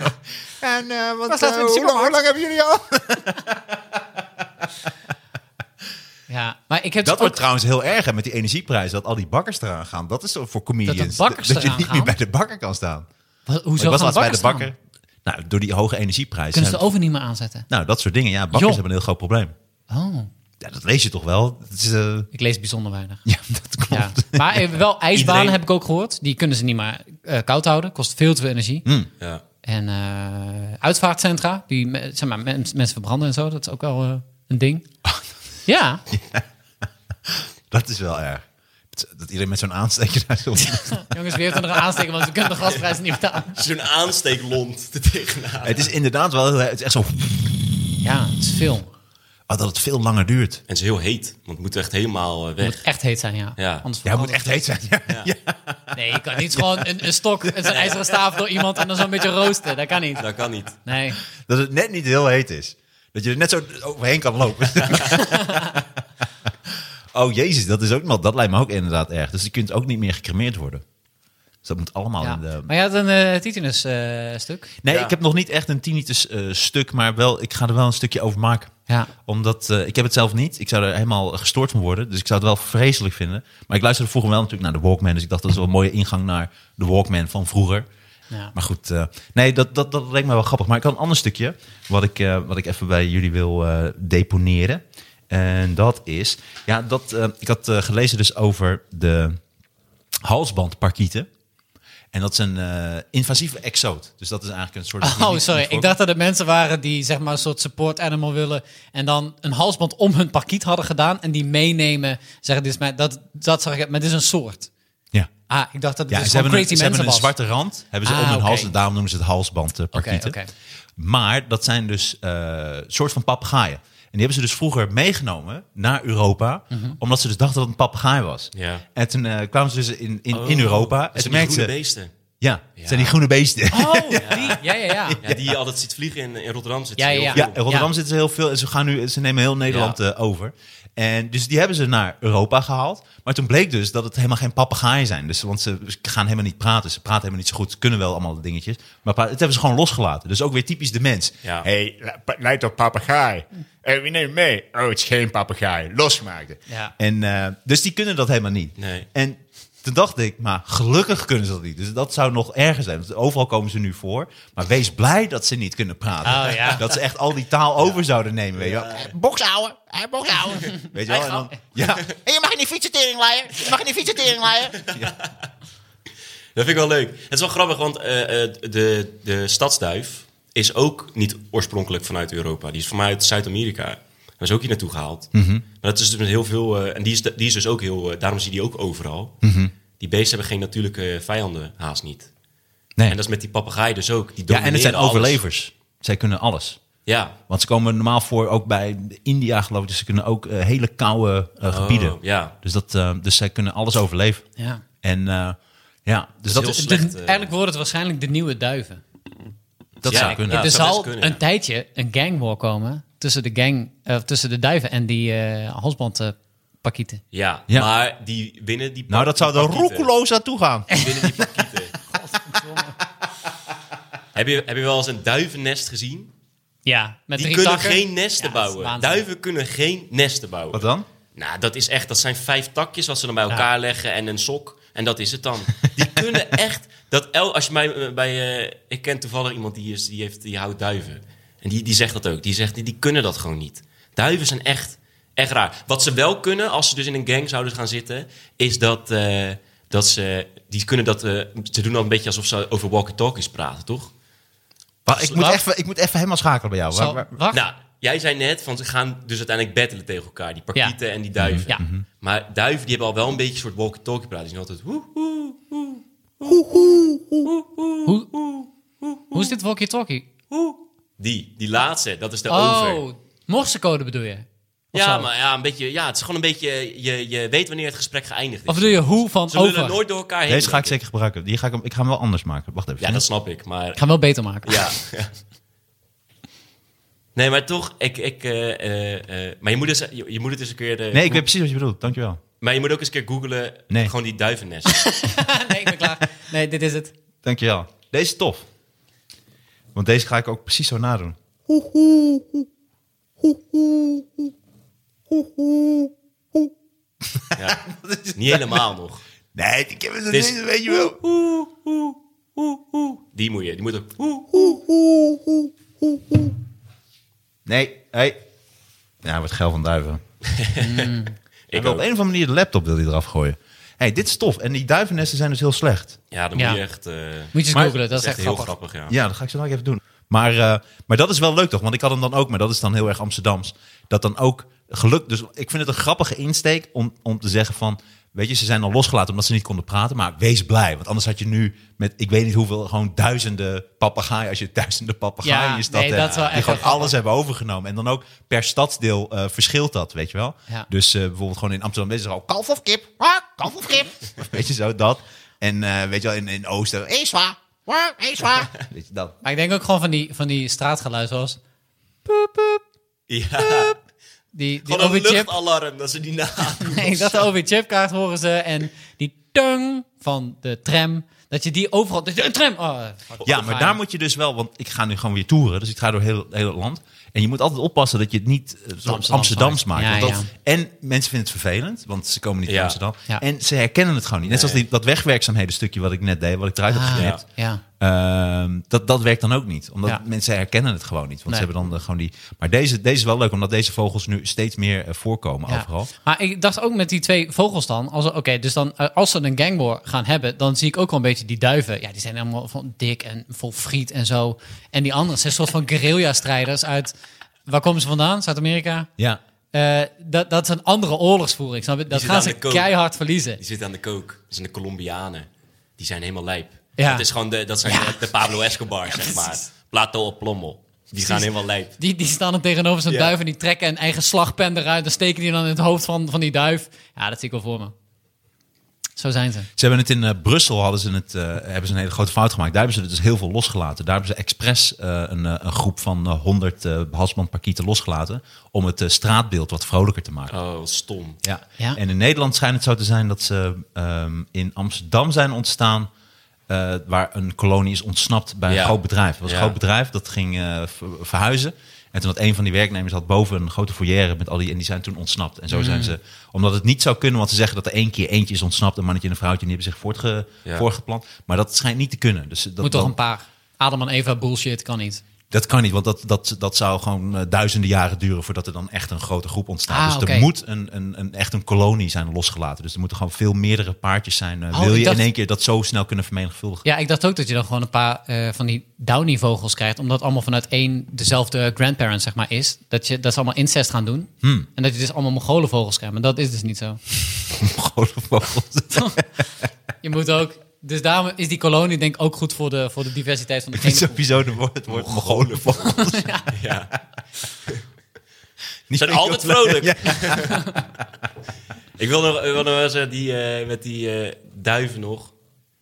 En eh, wat, eh, hoe, lang, supermarkt? hoe lang hebben jullie al? Ja, maar ik heb Dat dus wordt ook... trouwens heel erg hè, met die energieprijzen. Dat al die bakkers eraan gaan. Dat is zo voor comedians. Dat de bakkers dat je niet gaan? meer bij de bakker kan staan. Hoezo ik was laatst bij de bakkers bakker. Nou, door die hoge energieprijzen. Kunnen ze de oven niet meer aanzetten? Nou, dat soort dingen. Ja, bakkers Joh. hebben een heel groot probleem. Oh, Ja, dat lees je toch wel? Is, eh, ik lees bijzonder weinig. ja, dat klopt. Ja. Maar wel ijsbanen Iedereen- heb ik ook gehoord. Die kunnen ze niet meer eh, koud houden. Kost veel te veel energie. Ja. En eh, uitvaartcentra, die zeg maar, men- mensen verbranden en zo. Dat is ook wel eh, een ding. Ja, Dat is wel erg. Dat, iedereen met zo'n aansteker daar zo... jongens, wie heeft er nog een aansteken? Want we kunnen de gasprijzen niet betalen. Zo'n aansteeklont er tegenaan. Het is inderdaad wel... Het is echt zo... Ja, het is veel. Oh, dat het veel langer duurt. En het is heel heet, want het moet echt helemaal eh, Het weg. moet echt heet zijn, ja. Ja. Anders Ja, het moet echt heet zijn. Ja. Ja. Nee, je kan niet gewoon een, een stok en zo'n ijzeren staaf door iemand en dan zo'n beetje roosten. Dat kan niet. Dat kan niet. Nee. Dat het net niet heel heet is. Dat je er net zo overheen kan lopen. oh jezus, dat, is ook nog, dat lijkt me ook inderdaad erg. Dus je kunt ook niet meer gecremeerd worden. Dus dat moet allemaal Ja. in de... Maar je had een eh titinus eh, stuk. Nee, Ja. ik heb nog niet echt een tinnitus eh, stuk, maar wel, ik ga er wel een stukje over maken. Ja. Omdat, eh, ik heb het zelf niet. Ik zou er helemaal gestoord van worden. Dus ik zou het wel vreselijk vinden. Maar ik luisterde vroeger wel natuurlijk naar de Walkman. Dus ik dacht, dat is wel een mooie ingang naar de Walkman van vroeger. Ja. Maar goed, eh, nee, dat, dat, dat lijkt me wel grappig. Maar ik had een ander stukje wat ik, eh, wat ik even bij jullie wil eh, deponeren. En dat is, ja, dat, eh, ik had gelezen dus over de halsbandparkieten. En dat is een eh, invasieve exoot. Dus dat is eigenlijk een soort... Oh, sorry. Ik dacht dat er mensen waren die zeg maar een soort support animal willen. En dan een halsband om hun parkiet hadden gedaan. En die meenemen. Zeggen, dit is mijn, dat, dat zag ik. Maar dit is een soort. Ja. Ah, ik dacht dat het Ja, dus ze hebben, een, ze hebben mensen een was. zwarte rand hebben ze Ah, om hun hals. En daarom noemen ze het halsband eh, Oké, parkieten. Maar dat zijn dus eh soort van papegaaien. En die hebben ze dus vroeger meegenomen naar Europa. Mhm. Omdat ze dus dachten dat het een papegaai was. Ja. En toen eh, kwamen ze dus in, in, in Oh, Europa. En die merkten groene ze... beesten. Ja, zijn die groene beesten. Oh, die. Ja, ja, ja. Ja, die je altijd ziet vliegen in, in Rotterdam. Zit Ja, heel ja, veel. Ja, in Rotterdam zitten ze heel veel. En ze, gaan nu, ze nemen heel Nederland eh, over. En dus die hebben ze naar Europa gehaald. Maar toen bleek dus dat het helemaal geen papegaaien zijn. Dus, want ze gaan helemaal niet praten. Ze praten helemaal niet zo goed. Ze kunnen wel allemaal dingetjes. Maar het hebben ze gewoon losgelaten. Dus ook weer typisch de mens. Ja. hey, li- lijkt op papegaai. Hey, wie neemt mee? Oh, het is geen papegaai. Losgemaakt. Ja. En, eh, dus die kunnen dat helemaal niet. Nee. En toen dacht ik, maar gelukkig kunnen ze dat niet. Dus dat zou nog erger zijn. Want overal komen ze nu voor. Maar wees blij dat ze niet kunnen praten. Oh, ja. Dat ze echt al die taal over zouden nemen. Weet je wel. Bokshouden, bokshouden. Weet je wel? En dan, ja. En je mag niet fietsen, teringleier. Je mag niet fietsen, teringleier. Dat vind ik wel leuk. Het is wel grappig, want eh, eh, de, de stadsduif is ook niet oorspronkelijk vanuit Europa. Die is vanuit Zuid-Amerika. Dat is ook hier naartoe gehaald. Mhm. Maar dat is dus met heel veel... eh, en die is, die is dus ook heel... eh, daarom zie je die ook overal. Mhm. Die beesten hebben geen natuurlijke vijanden, haast niet. Nee. En dat is met die papegaai dus ook. Die Ja, en het zijn alles. overlevers. Zij kunnen alles. Ja. Want ze komen normaal voor, ook bij India geloof ik. Dus ze kunnen ook eh, hele koude eh, gebieden. Oh, ja. Dus, dat, dus zij kunnen alles overleven. ja. En eh, ja, dus dat, is, slecht, eigenlijk worden het waarschijnlijk de nieuwe duiven. dat Ja, zou kunnen. ja. er zal kunnen, ja. een tijdje een gang war komen tussen de gang, eh, tussen de duiven en die eh halsbandpakieten. Ja, Ja. maar die winnen die Nou, dat zou er pakieten. roekeloos aan toe gaan. Die winnen die pakieten. heb, je, heb je wel eens een duivennest gezien? Ja, met Die drie kunnen takken. geen nesten Ja, bouwen. Duiven kunnen geen nesten bouwen. Wat dan? Nou, dat is echt, dat zijn vijf takjes wat ze dan bij elkaar leggen en een sok. En dat is het dan. Die kunnen echt, dat el, als je mij bij, eh, ik ken toevallig iemand die, is, die, heeft, die houdt duiven. En die, die zegt dat ook. Die zegt, die, die kunnen dat gewoon niet. Duiven zijn echt, echt raar. Wat ze wel kunnen, als ze dus in een gang zouden gaan zitten, is dat, eh, dat ze, die kunnen dat, eh, ze doen dan een beetje alsof ze over walkie-talkies praten, toch? Wacht, ik, moet even, ik moet even helemaal schakelen bij jou. Zal- Waar- waar- wacht. Nou, jij zei net van ze gaan dus uiteindelijk battelen tegen elkaar, die parkieten en die duiven. Ja. Maar duiven die hebben al wel een beetje een soort walkie-talkie praten. Die zijn altijd woe, woe, woe, Hoe, hoe is dit walkie-talkie? woe. Die, die laatste, dat is de over. Oh, morsecode bedoel je? Of Ja, zo? maar ja, een beetje, ja, het is gewoon een beetje, je, je weet wanneer het gesprek geëindigd is. Of bedoel je hoe van Ze over? nooit door elkaar heen. Deze ga ik zeker gebruiken. Die ga ik, ik ga hem wel anders maken. Wacht even. Ja, dat snap ik, maar... Ik ga hem wel beter maken. Ja. ja. Nee, maar toch, ik, ik, eh, eh, eh, maar je moet, dus, je, je moet het eens een keer... Nee, ik weet precies wat je bedoelt. Dankjewel. Maar je moet ook eens een keer googlen, Nee. gewoon die duivennest. nee, ik ben klaar. Nee, dit is het. Dankjewel. Deze is tof. Want deze ga ik ook precies zo nadoen. ja. Niet helemaal nog. Nee, ik heb het is- niet, weet je wel. Die moet je, die moet ook... Nee, hey. Ja, wat geil van duiven. Ik Ik op een of andere manier de laptop wil hij eraf gooien. Hey, dit is tof. En die duivennesten zijn dus heel slecht. Ja, dan Ja. moet je echt... eh, Moet je eens googlen, dat is echt heel grappig. grappig, ja. Ja, dat ga ik zo nog even doen. Maar, eh, maar dat is wel leuk toch? Want ik had hem dan ook, maar dat is dan heel erg Amsterdams. Dat dan ook geluk. Dus ik vind het een grappige insteek om, om te zeggen van. Weet je, ze zijn al losgelaten omdat ze niet konden praten. Maar wees blij. Want anders had je nu met, ik weet niet hoeveel, gewoon duizenden papegaaien. Als je duizenden papegaaien Ja, in je stad nee, hebt. dat is wel die echt gewoon alles hebben overgenomen. En dan ook per stadsdeel eh, verschilt dat, weet je wel. Ja. Dus eh, bijvoorbeeld gewoon in Amsterdam is er al kalf of kip. Ah, kalf of kip. weet je zo, dat. En eh, weet je wel, in, in Oosten, Eeswa. Waar, Eeswa. Weet je dat. Maar ik denk ook gewoon van die, van die straatgeluid zoals... Ja, Die, die gewoon een OV-chip. luchtalarm, dat ze die na. Nee, dat de OV-chipkaart horen ze. En die tung van de tram. Dat je die overal... Een tram! Oh. Ja, maar daar moet je dus wel, want ik ga nu gewoon weer toeren, dus ik ga door heel, heel het land. En je moet altijd oppassen dat je het niet eh, zo Amsterdams Amsterdams maakt. maakt. Ja, want dat, ja. En mensen vinden het vervelend, want ze komen niet Ja. uit Amsterdam. Ja. En ze herkennen het gewoon niet. Net zoals die, dat wegwerkzaamheden stukje wat ik net deed, wat ik eruit heb Ah, geknipt. ja. Ehm, dat, dat werkt dan ook niet. Omdat Ja. mensen herkennen het gewoon niet. Want Nee. ze hebben dan eh, gewoon die. Maar deze, deze is wel leuk, omdat deze vogels nu steeds meer eh, voorkomen Ja. overal. Maar ik dacht ook met die twee vogels dan. Als, Oké, dus dan als ze een gangwar gaan hebben, dan zie ik ook wel een beetje die duiven. Ja, die zijn helemaal van dik en vol friet en zo. En die anderen zijn een soort van guerrilla-strijders uit. Waar komen ze vandaan? Zuid-Amerika? Ja. Eh, dat, dat is een andere oorlogsvoering. Snap je? Dat gaan aan ze keihard verliezen. Die zitten aan de kook. Dat zijn de Colombianen. Die zijn helemaal lijp. Ja. Dat, is gewoon de, dat zijn de, de Pablo Escobar, zeg maar. Plato op plommel. Die gaan helemaal lijp. Die, die staan er tegenover zo'n Ja. duif en die trekken een eigen slagpen eruit. Dan steken die dan in het hoofd van, van die duif. Ja, dat zie ik wel voor me. Zo zijn ze. Ze hebben het in eh, Brussel hadden ze het, eh, hebben ze een hele grote fout gemaakt. Daar hebben ze dus heel veel losgelaten. Daar hebben ze expres eh, een, een groep van eh, 100 eh halsbandparkieten losgelaten. Om het straatbeeld wat vrolijker te maken. Oh, stom. Ja. Ja. En in Nederland schijnt het zo te zijn dat ze ehm, in Amsterdam zijn ontstaan. eh, waar een kolonie is ontsnapt bij een groot bedrijf. Het was een groot bedrijf dat ging ver- verhuizen. En toen had een van die werknemers had boven een grote foyer met al die. En die zijn toen ontsnapt. En zo Mm. zijn ze. Omdat het niet zou kunnen, want ze zeggen dat er één keer eentje is ontsnapt. Een mannetje en een vrouwtje. En die hebben zich voortge, Ja. Maar dat schijnt niet te kunnen. Dus dat, Moet toch een paar Adam en Eva bullshit, kan niet. Dat kan niet, want dat, dat, dat zou gewoon eh, duizenden jaren duren voordat er dan echt een grote groep ontstaat. Ah, dus er moet een, een, een, echt een kolonie zijn losgelaten. Dus er moeten gewoon veel meerdere paardjes zijn. eh, Oh, wil je dacht- in één keer dat zo snel kunnen vermenigvuldigen? Ja, ik dacht ook dat je dan gewoon een paar eh, van die Downy-vogels krijgt. Omdat allemaal vanuit één dezelfde grandparent, zeg maar, is. Dat, je, dat ze allemaal incest gaan doen. Hmm. En dat je dus allemaal Mongolenvogels krijgt. Maar dat is dus niet zo. Gewoon vogels. Je moet ook... Dus daarom is die kolonie denk ik ook goed voor de, voor de diversiteit van de Het is sowieso de woord, het woord Mongolenvogels. Ja. Niet zijn altijd vrolijk. Ja. Ik wil nog, ik wil nog wel zeggen, die, eh, met die eh, duiven nog.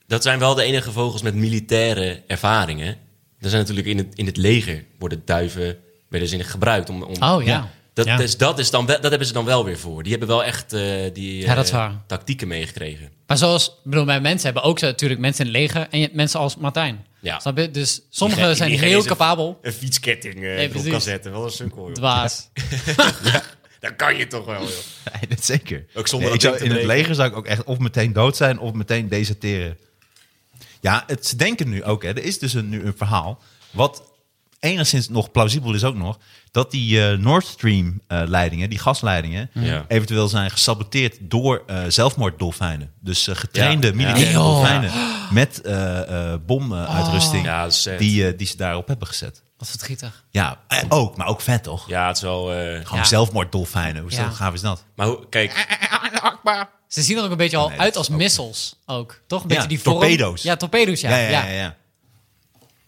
Dat zijn wel de enige vogels met militaire ervaringen. Er zijn natuurlijk in het, in het leger worden duiven werden ze in gebruikt. Om, om, Oh ja. Dat, Ja. dus dat, is dan wel, dat hebben ze dan wel weer voor. Die hebben wel echt eh, die Ja, dat is eh, tactieken meegekregen. Maar zoals, ik bedoel, mijn mensen hebben ook zo, natuurlijk mensen in het leger en je mensen als Martijn. Ja. Snap je? Dus Die sommigen ge- zijn die heel capabel. Een fietsketting erop precies. kan zetten. Wel een sukkel. Dwaas. Dat kan je toch wel, joh. Nee, dat zeker. Ook zonder Nee, dat ik zou, ding te in het leger zou ik ook echt of meteen dood zijn of meteen deserteren. Ja, het, ze denken nu ook, hè, er is dus een, nu een verhaal. Wat enigszins nog plausibel is ook nog. Dat die eh Nord Stream eh, leidingen, die gasleidingen, Ja. eventueel zijn gesaboteerd door eh, zelfmoorddolfijnen. Dus getrainde Ja. militaire Ja. dolfijnen met eh, eh, bomuitrusting sad. die, die ze daarop hebben gezet. Wat verdrietig. Ja, eh, ook, maar ook vet toch? Ja, het is wel... eh, Gewoon Ja. zelfmoorddolfijnen. Hoe Ja. gaaf is dat? maar hoe, kijk, Ze zien er ook een beetje al uit als ook- missiles ook. Toch? Een Ja, beetje die vorm. torpedo's. Ja, torpedo's, ja. Ja,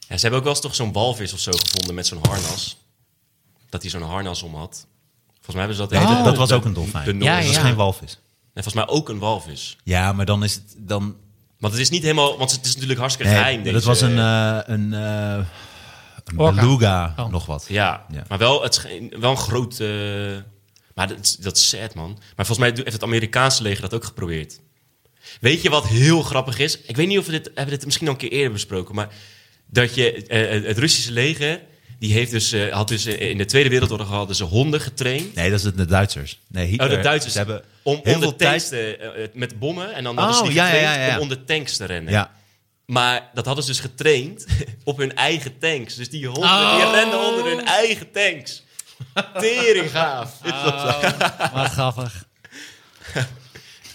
ja, ja. ja. ja, ze hebben ook wel eens toch zo'n walvis of zo gevonden met zo'n harnas. Dat hij zo'n harnas om had. Volgens mij hebben ze dat... Nee, de- dat, was de- ook een dolfijn. de Ja, dat is ja. geen walvis. En volgens mij ook een walvis. Ja, maar dan is het dan. Want het is niet helemaal... Want het is natuurlijk hartstikke Nee, geheim, dat was een, eh een, eh een Orca. beluga, Oh. nog wat. Ja, Ja. maar wel, het wel een groot... eh, maar dat, is- dat is sad, man. Maar volgens mij heeft het Amerikaanse leger dat ook geprobeerd. Weet je wat heel grappig is? Ik weet niet of we dit... Hebben we dit misschien al een keer eerder besproken, maar... Dat je... eh, het Russische leger... Die heeft dus, eh, had dus eh, in de Tweede Wereldoorlog hadden ze honden getraind. Nee, dat is het de Duitsers. Nee, Hitler, Oh, de Duitsers Ze hebben om heel onder veel tanks tijd. te, eh, eh, met bommen. En dan Oh, hadden ze die ja, ja, getraind ja, ja. om onder tanks te rennen. Ja, Maar dat hadden ze dus getraind op hun eigen tanks. Dus die honden Oh. die renden onder hun eigen tanks. Tering gaaf. Wat grappig.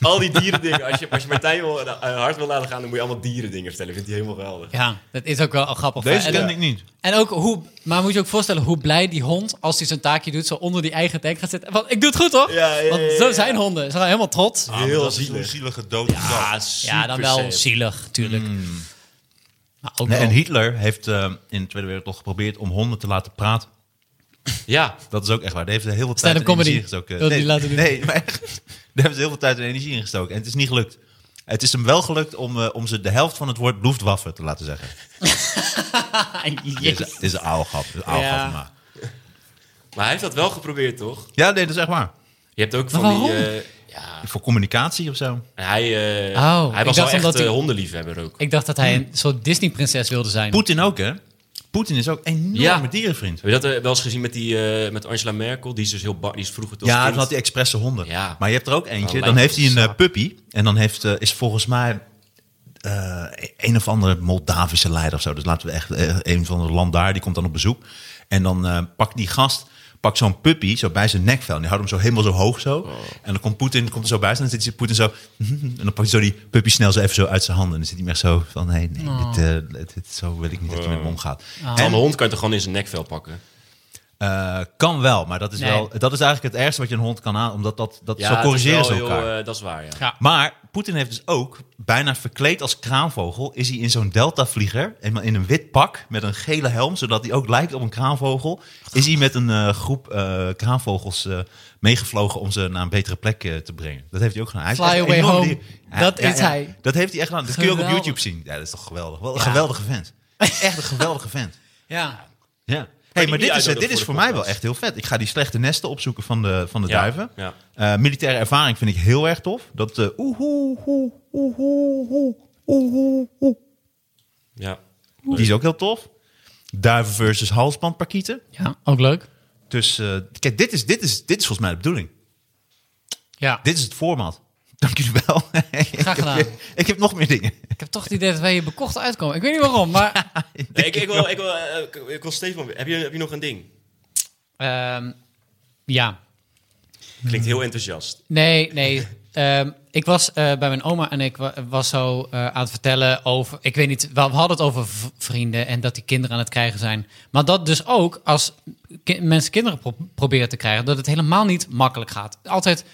Al die dierendingen. Als je, als je Martijn wil, eh, hard wil laten gaan, dan moet je allemaal dierendingen vertellen. Vindt hij helemaal geweldig. Ja, dat is ook wel grappig. deze en, kende ik niet. en ook hoe, maar moet je ook voorstellen hoe blij die hond, als hij zijn taakje doet, zo onder die eigen tank gaat zitten. Want ik doe het goed, toch? Ja, ja, Want zo ja. zijn honden. Ze zijn helemaal trots. Ah, Heel dat is zielig. zielige dood. Ja, ja, dan wel zielig, tuurlijk. Ook Nee, wel. en Hitler heeft eh, in de Tweede Wereldoorlog geprobeerd om honden te laten praten. Ja, Dat is ook echt waar. Daar heeft heel veel tijd en comedy. die nee, laten doen. nee, maar echt. Daar hebben ze heel veel tijd en energie ingestoken. En het is niet gelukt. Het is hem wel gelukt om, eh, om ze de helft van het woord Luftwaffe te laten zeggen. Dit is, dit is een oude grap. dit is een oude Ja. grap, maar. maar hij heeft dat wel geprobeerd, toch? Ja, nee, dat is echt waar. Je hebt ook Maar van die... eh, ja, Voor communicatie of zo. hij, eh, Oh, hij was wel echt hij- hondenliefhebber ook. Ik dacht dat hij een soort Disney-prinses wilde zijn. Poetin ook, hè? Poetin is ook een enorme Ja. dierenvriend. Heb je dat eh, wel eens gezien met, die, eh, met Angela Merkel? Die is dus heel bang. Die is vroeger toch Ja, dan had hij expresse honden. Ja. Maar je hebt er ook eentje. Dan heeft hij een eh, puppy. En dan heeft, is volgens mij een of andere Moldavische leider of zo. Dus laten we echt een van het land daar. Die komt dan op bezoek. En dan pakt die gast pakt zo'n puppy zo bij zijn nekvel. En die houdt hem zo helemaal zo hoog zo. Oh. En dan komt Poetin komt er zo bij staan. En dan zit Poetin zo... En dan pakt hij zo die puppy snel zo even zo uit zijn handen. En dan zit hij meer zo van... Nee, nee, dit, eh, dit, dit- zo wil ik niet dat je met me omgaat. Van En de hond kan je toch gewoon in zijn nekvel pakken? eh, kan wel, maar dat is, Nee. wel, dat is eigenlijk het ergste wat je een hond kan aan. Omdat dat, dat Ja, zo het is corrigeren ze heel, elkaar. eh, dat is waar, ja. Ja. Maar Poetin heeft dus ook, bijna verkleed als kraanvogel, is hij in zo'n Delta-vlieger, in een wit pak met een gele helm, zodat hij ook lijkt op een kraanvogel, is hij met een eh, groep eh, kraanvogels eh, meegevlogen om ze naar een betere plek te brengen. Dat heeft hij ook gedaan. Fly away home. Dat is hij. Dat heeft hij echt gedaan. Dat kun je ook op. YouTube zien. Ja, dat is toch geweldig. Wel een geweldige vent. Echt een geweldige vent. Ja. Ja hey, maar dit is, dit is voor, mij wel echt heel vet. Ik ga die slechte nesten opzoeken van de, van de duiven. Eh, militaire ervaring vind ik heel erg tof. Dat uh, oehoe, oehoe, oehoe. Ja. Die is ook heel tof. Duiven versus halsbandparkieten. Ja, ook leuk. Dus eh, kijk, dit is, dit, is, dit is volgens mij de bedoeling. Ja. Dit is het format. Dank jullie wel. Graag gedaan. ik, heb, ik heb nog meer dingen. Ik heb toch het idee dat wij hier bekocht uitkomen. Ik weet niet waarom, maar... Nee, ik, ik, wil, ik, wil, eh, ik, ik wil Stefan... Heb je, heb je nog een ding? ehm, ja. Klinkt heel enthousiast. Nee, nee. Ehm, ik was eh, bij mijn oma en ik wa- was zo eh, aan het vertellen over... Ik weet niet, we hadden het over vrienden en dat die kinderen aan het krijgen zijn. Maar dat dus ook als ki- mensen kinderen pro- proberen te krijgen... dat het helemaal niet makkelijk gaat. Altijd...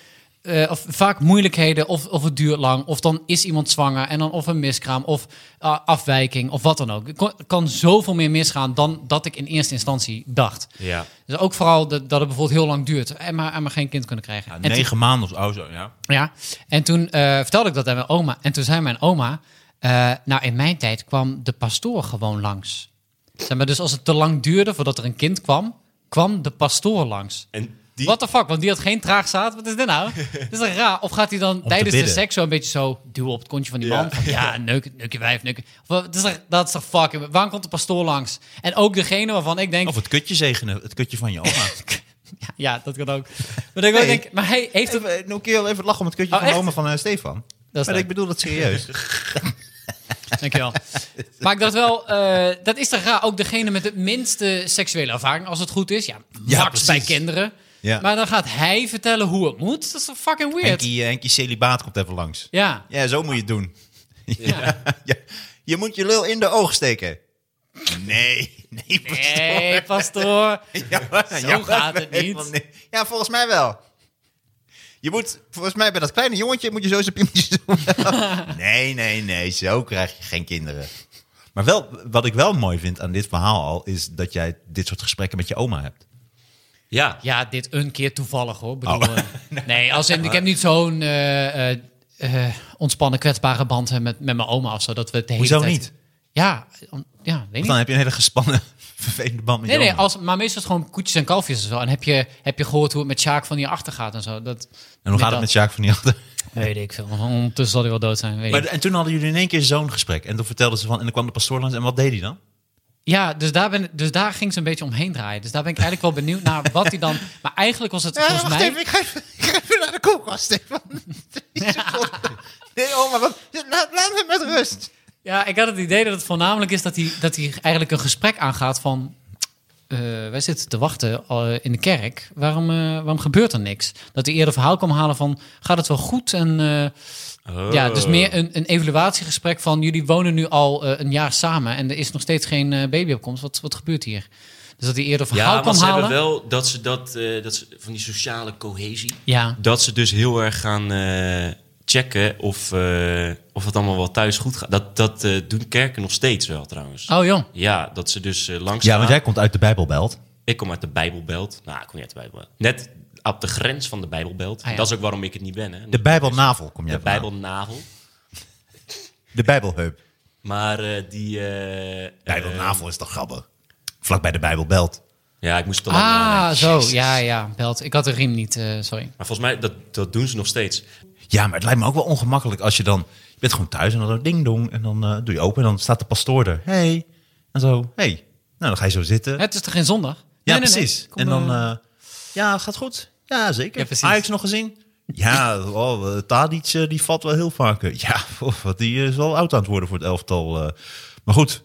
eh, of vaak moeilijkheden, of, of het duurt lang, of dan is iemand zwanger en dan of een miskraam, of eh, afwijking, of wat dan ook. Er kon- er kan zoveel meer misgaan dan dat ik in eerste instantie dacht. Ja. Dus ook vooral dat, dat het bijvoorbeeld heel lang duurt en maar, en maar geen kind kunnen krijgen. Ja, En toen- negen maanden of oh, zo, ja. ja, en toen eh, vertelde ik dat aan mijn oma. En toen zei mijn oma, eh, nou in mijn tijd kwam de pastoor gewoon langs. Zeg maar, dus als het te lang duurde voordat er een kind kwam, kwam de pastoor langs. En die, What the fuck? Want die had geen traagzaad. Wat is dit nou? Dit is raar? Of gaat hij dan tijdens de seks zo een beetje zo duwen op het kontje van die Ja. man? Van, ja, neuk, neuk je wijf, neuk Dat is, toch, dat is toch fucking... Waarom komt de pastoor langs? En ook degene waarvan ik denk... Of het kutje zegenen, het kutje van je oma. Ja, ja, dat kan ook. Maar, Nee. denk, maar hij heeft het... Even, nog een keer even lachen om het kutje Oh, van de oma van eh, Stefan. Dat maar leuk. ik bedoel dat serieus. Dankjewel. Maar ik dacht wel, eh, dat is toch raar? Ook degene met de minste seksuele ervaring, als het goed is. Ja, Ja, max bij kinderen. Ja. Maar dan gaat hij vertellen hoe het moet. Dat is fucking weird? Henkie, eh, Henkie celibaat komt even langs. Ja. Ja, zo moet je het doen. Ja. ja. Je moet je lul in de oog steken. Nee, nee, pastoor. Nee, pastoor. Ja, Zo ja, gaat het niet. Ja, volgens mij wel. Je moet, volgens mij bij dat kleine jongetje moet je zo zijn piemeltjes doen. nee, nee, nee, zo krijg je geen kinderen. Maar wel, wat ik wel mooi vind aan dit verhaal al, is dat jij dit soort gesprekken met je oma hebt. Ja, Ja, dit een keer toevallig hoor. Bedoel, Oh. eh, nee, als in, ik heb niet zo'n eh, eh, ontspannen, kwetsbare band met, met mijn oma of zo. Dat we het de hele Hoezo tijd... niet? Ja, ja, weet Dan niet. heb je een hele gespannen, vervelende band met Nee, je nee, oma. als, maar meestal is het gewoon koetjes en kalfjes en zo. En heb je, heb je gehoord hoe het met Sjaak van hierachter gaat en zo. Dat, En hoe gaat het met Sjaak van die achter? Weet ik veel. Ondertussen zal hij wel dood zijn. Weet Maar, ik. en toen hadden jullie in één keer zo'n gesprek. En toen vertelden ze van, en dan kwam de pastoor langs. En wat deed hij dan? Ja, dus daar, ben, dus daar ging ze een beetje omheen draaien. Dus daar ben ik eigenlijk wel benieuwd naar wat hij dan... Maar eigenlijk was het volgens mij... ik ga, even, ik ga even naar de koelkast, Stefan. nee, oma, wat, laat, laat me met rust. Ja, ik had het idee dat het voornamelijk is dat hij, dat hij eigenlijk een gesprek aangaat van... eh, wij zitten te wachten eh, in de kerk. Waarom, eh, waarom gebeurt er niks? Dat hij eerder verhaal kwam halen van... Gaat het wel goed? En eh, Oh. ja, dus meer een, een evaluatiegesprek van... Jullie wonen nu al eh, een jaar samen en er is nog steeds geen eh, babyopkomst. Wat, wat gebeurt hier? Dus dat hij eerder verhaal Ja, maar kwam ze halen. hebben wel dat ze dat, eh, dat ze, van die sociale cohesie, Ja, dat ze dus heel erg gaan eh, checken of, eh, of het allemaal wel thuis goed gaat. Dat, dat eh, doen kerken nog steeds wel trouwens. oh jong. Ja, dat ze dus langs Ja, want jij komt uit de Bijbelbelt. Ik kom uit de Bijbelbelt. Nou, ik kom niet uit de Bijbelbelt. Net op de grens van de Bijbelbelt. Ah, ja. Dat is ook waarom ik het niet ben. Hè. De Bijbelnavel kom jij de vandaan. Bijbelnavel. De Bijbelheup. Maar eh, die... eh, Bijbelnavel is toch grappig? Vlak bij de Bijbelbelt. ja, ik moest het. Ah, zo. Ja, ja. Belt. Ik had de riem niet, eh, sorry. Maar volgens mij, dat, dat doen ze nog steeds. Ja, maar het lijkt me ook wel ongemakkelijk als je dan... Je bent gewoon thuis en dan ding dong. En dan eh, doe je open en dan staat de pastoor er. Hey. En zo, hey. Nou, dan ga je zo zitten. Het is toch geen zondag? Ja, Nee, nee, nee. precies. En dan, ja, gaat goed. Ja, zeker. Ja. Ajax nog gezien? Ja, oh, eh, Tadic eh, die valt wel heel vaak. Ja, oh, wat die is wel oud aan het worden voor het elftal. eh. Maar goed,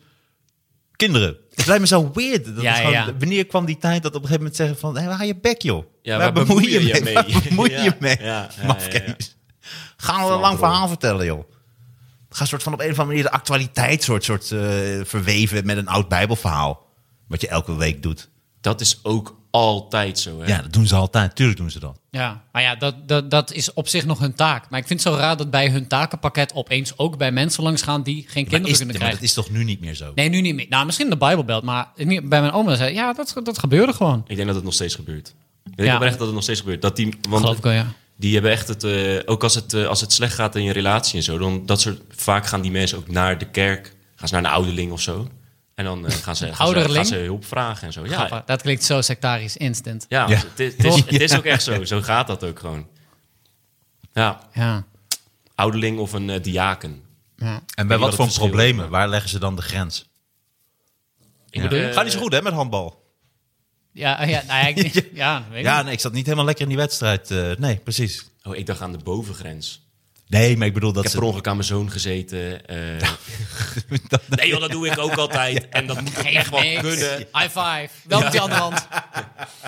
kinderen. Het lijkt me zo weird. Dat Ja, gewoon- ja. Wanneer kwam die tijd dat op een gegeven moment zeggen van... Hey, waar ga je bek, joh? Ja, waar waar bemoei je mee? Waar bemoei je Ja, mee? ja, ja, ja, Mafkees. Gaan we een lang verhaal vertellen, joh. Ga soort van op een of andere manier de actualiteit soort, soort eh, verweven met een oud bijbelverhaal. Wat je elke week doet. Dat is ook altijd zo. Hè? Ja, dat doen ze altijd. Tuurlijk doen ze dat. Ja, maar ja, dat, dat, dat is op zich nog hun taak. Maar ik vind het zo raar dat bij hun takenpakket opeens ook bij mensen langs gaan die geen kinderen Maar, is, kunnen krijgen. dat is toch nu niet meer zo? Nee, nu niet meer. Nou, misschien de Bijbelbelt, maar niet- bij mijn oma zei ja, dat, dat gebeurde gewoon. Ik denk dat het nog steeds gebeurt. Ik denk Ja. oprecht dat het nog steeds gebeurt. Dat die, want Geloof ik wel, ja. die hebben echt het... eh, ook als het, eh, als het slecht gaat in je relatie en zo... Dan, dat soort, vaak gaan die mensen ook naar de kerk. Gaan ze naar een ouderling of zo. En dan eh, gaan, ze, gaan, ze, Ouderling? gaan ze hulp vragen en zo. Ja. Dat klinkt zo sectarisch, instant. ja, Ja. Het, is, het, is, het is ook echt zo. Zo gaat dat ook gewoon. Ja, Ja. ouderling of een eh, diaken. ja. En bij wat wat voor is, problemen? Waar leggen ze dan de grens? Ik bedoel Gaat niet zo goed, hè, met handbal? Ja, ja, nou ja, ik, ja, weet ik Ja, nee, ik zat niet helemaal lekker in die wedstrijd. eh, nee, precies. Oh, ik dacht aan de bovengrens. Nee, maar ik bedoel dat Ik heb ze... per ongeluk aan mijn zoon gezeten. eh. nee joh, dat doe ik ook altijd. En dat moet ik echt wel Niks. kunnen. High five. Wel met die andere hand.